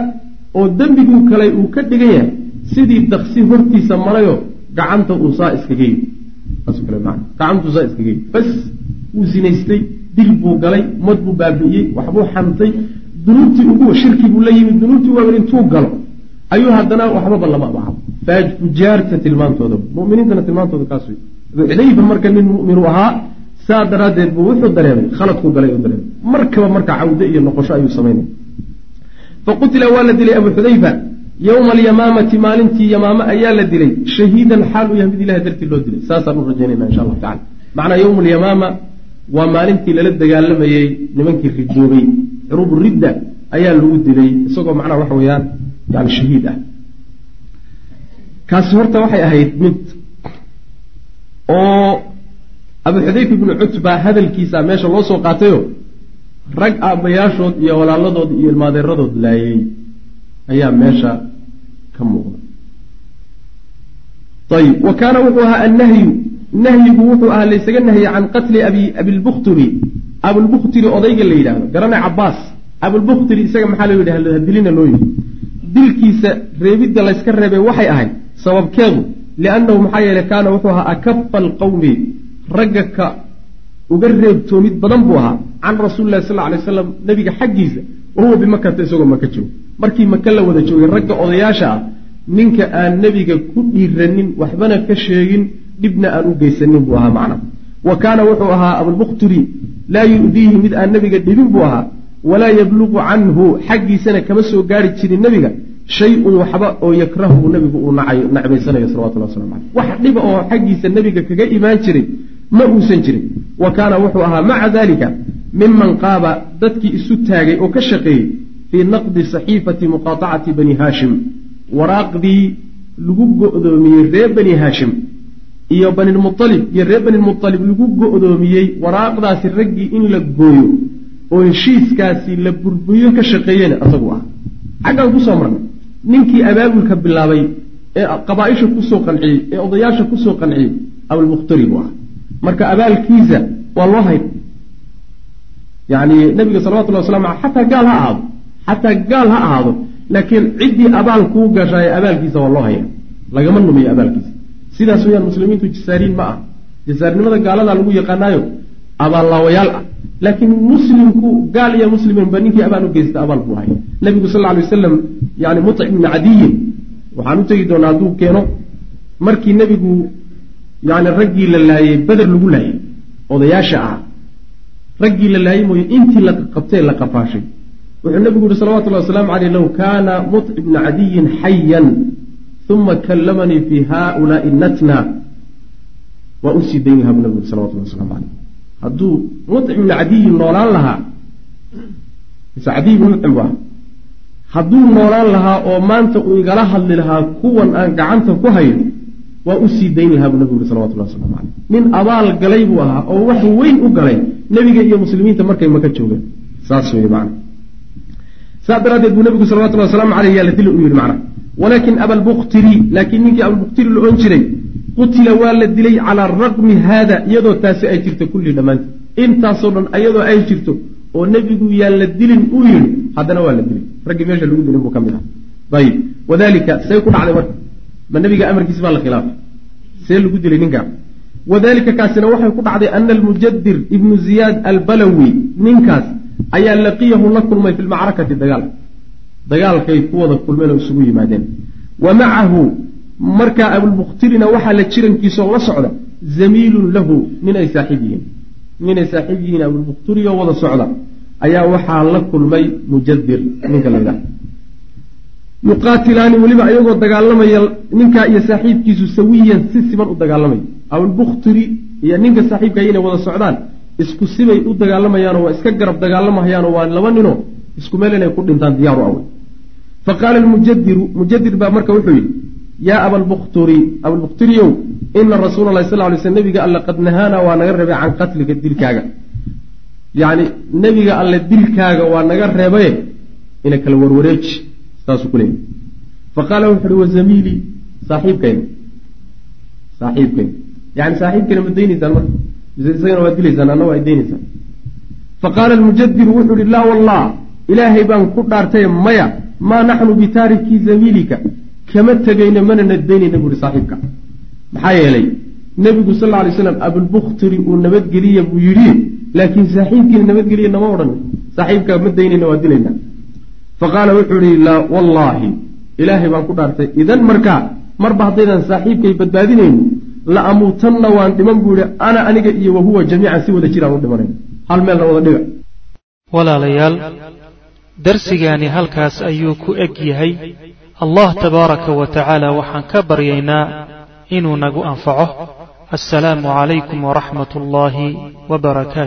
oo dembiguu kalay uu ka dhigan yahay sidii daksi hortiisa marayo gacanta uu saa iskaga yimi gacantuu saa iskaga yimi bas wuu sinaystay dil buu galay mad buu baabi'iyey waxbuu xantay dunuubtii ugu shirki buu la yimid dunuubtii waawen intuu galo. Ayuu haddana waxbaba lama abaha fujaarta tilmaantooda. Muminiintana tilmaantooda kaas wey xudayfa marka nin mumin ahaa saa daraaddeed buu wuxuu dareemay khaladkuu galay u dareemay. Markaba marka cawde iyo noqosho ayuu samaynay faqutila waa la dilay abu xudayfa yowma alyamaamati maalintii yamaame ayaa la dilay shahiidan xaal u yahay mid ilahay dartii loo dilay saasaan u rajaynayna insha allahu tacala macnaa yowma alyamaama waa maalintii lala dagaalamayey nimankii ridoobay xuruub ridda ayaa lagu dilay isagoo macnaha waxa weeyaan yani shahiid ah kaasi horta waxay ahayd mid oo abu xudayfa ibnu cutba hadalkiisa meesha loo soo qaatayo rag aabbayaashood iyo walaaladood iyo ilmaadeeradood laayay ayaa meesha ka muuqda. Ayib. Wa kaana wuxuu ahaa annahyu. Nahyigu wuxuu ahaa laysaga nahiyey can qatli abi abilbukhtiri abulbukhtiri odayga la yidhahdo garanay cabaas abulbukhtiri isaga maxaa loo yidhahda dilina loo yidhi. Dilkiisa reebidda layska reebay waxay ahayd sababkeedu liannahu maxaa yeeley kaana wuxuu ahaa akafa alqawmi ragga ka uga reebtoomid badan buu ahaa. Can rasuuli lahi sal alay slam nabiga xaggiisa wahuwa bimakata isagoo maka joogo markii maka la wada joogay ragga odayaasha ah ninka aan nebiga ku dhiiranin waxbana ka sheegin dhibna aan u geysanin buu ahaa macna wa kaana wuxuu ahaa abulbukhturi laa yu'diihi mid aan nebiga dhibin buu ahaa walaa yabluqu canhu xaggiisana kama soo gaari jirin nebiga shay-un waxba oo yakrahu nebigu uu nacbaysanayo salawatullah waslamu caleyh wax dhiba oo xaggiisa nebiga kaga imaan jiray ma uusan jirin. Wa kaana wuxuu ahaa maca dalika miman qaaba dadkii isu taagay oo ka shaqeeyey fii naqdi saxiifati muqaatacati bani haashim. Waraaqdii lagu go'doomiyey reer bani haashim iyo banilmualib iyo reer banilmualib lagu go'doomiyey waraaqdaasi raggii in la gooyo oo heshiiskaasi la burburiyo ka shaqeeyena asagu ah. Xaggaan ku soo marnay ninkii abaabulka bilaabay ee qabaaisha ku soo qanciyey ee odayaasha ku soo qanciyey abulmukhtari ah marka abaalkiisa waa loo hay yani nabiga salawatullahi waslamu aleh xataa gaal ha ahaado xataa gaal ha ahaado laakiin ciddii abaal kuu gashaay abaalkiisa waa loo haya lagama numiyo abaalkiisa. Sidaas weyaan muslimiintu jasaariin ma ah. Jasaarnimada gaaladaa lagu yaqaanaayo abaallaawayaal ah. Laakiin muslimku gaal iyo musliminba ninkii abaal u geysta abaal buu haya nabigu sal alay wasalam yani mutic ibni cadiyin waxaan u tegi doonaa hadduu keeno markii nebigu yani raggii la laayey beder lagu laayey odayaasha ah. Raggii la laayey mooye intii la qabtee la qafaashay wuxuu nabigu yihi salawatullahi wasalaamu caleyh low kaana mutic ibna cadiyin xayan uma kallamanii fi haulaai natna. Waa u sii dayn lahaa buu nabigu yiri salawatullah waslamu caleyh hadduu mutic ibna cadiyin noolaan lahaa mise cadiy ibnu mucim bu ah hadduu noolaan lahaa oo maanta uu igala hadli lahaa kuwan aan gacanta ku hayo waa u sii dayn lahaa buu nabigu yuri salawatullahi waslamu caleyh nin abaal galay buu ahaa oo wax weyn u galay nebiga iyo muslimiinta markay maka joogeen. Saas wey macana saas daraaddeed buu nabigu salawatulli wasalaamu caleyh yaa la dili u yidhi macnaha walaakin abalbuktiri laakiin ninkii abalbuktiri la ohan jiray qutila waa la dilay calaa raqmi haada iyadoo taasi ay jirto kulli dhammaanteed intaasoo dhan iyadoo ay jirto oo nebigu yaan la dilin uu yidhi haddana waa la dilay raggii meesha lagu dilin buu ka mid aha ayib wadalika see ku dhacday marka ma nebiga amarkiisi baa la khilaafay. See lagu dilay ninkaa. Wadalika kaasina waxay ku dhacday ana almujadir ibnu ziyaad albalawi ninkaas ayaa laqiyahu la kulmay fi lmacrakati dagaal. Dagaalkay ku wada kulmeen oo isugu yimaadeen. Wa macahu markaa abulmukhtirina waxaa la jirankiisa oo la socda zamiilun lahu ninay saaxiib yihiin. Ninay saaxiib yihiin abulmukhtirioo wada socda ayaa waxaa la kulmay mujadir ninka la yidhaha yuqaatilaani weliba iyagoo dagaalamaya ninkaa iyo saaxiibkiisu sawiyan si siban u dagaalamaya abulbukhtiri iyo ninka saaxiibka inay wada socdaan isku sibay u dagaalamayaanoo waa iska garab dagaalamahayaanoo waa laba ninoo isku meel inay ku dhintaan diyaaru awey fa qaala almujadiru mujadir baa marka wuxuu yidhi yaa abalbukhturi abalbukhtiriyow ina rasuula allahi sal lay sl nebiga alle qad nahaana waa naga reebay can qatlika dilkaaga. Yacni nebiga alle dilkaaga waa naga reebaye ina kala warwareeji saasuu ku fa qaala wuxu uhi wazamiilii saaxiibkayna saaxiibkayna yani saaxiibkayna ma daynaysaan marka isagana waa dilaysaan anna waa daynaysaan fa qaala almujadiru wuxuu ihi laa wallah ilaahay baan ku dhaartay maya maa naxnu bitaariki zamiilika kama tegayno mana nadaynayna buuhi saaxiibka. Maxaa yeelay nebigu sal lla alay slam abulbukhtiri uu nabadgeliya buu yidhi laakiin saaxiibkiina nabadgeliya nama odhan. Saaxiibka ma daynayna waa dilayna fa qaala wuxuu ihi laa wallaahi ilaahay baan ku dhaartay. Idan markaa marba haddaydan saaxiibkay badbaadinayno la amuutanna waan dhiman buu yihi ana aniga iyo wahuwa jamiican si wada jiraan u dhimanayno hal meelna wada dhiga. Walaalayaal darsigaani halkaas ayuu ku eg yahay allah tabaaraka wa tacaala waxaan ka baryaynaa inuu nagu anfaco. Assalaamu calaykum waraxmat ullaahi wbarakaatu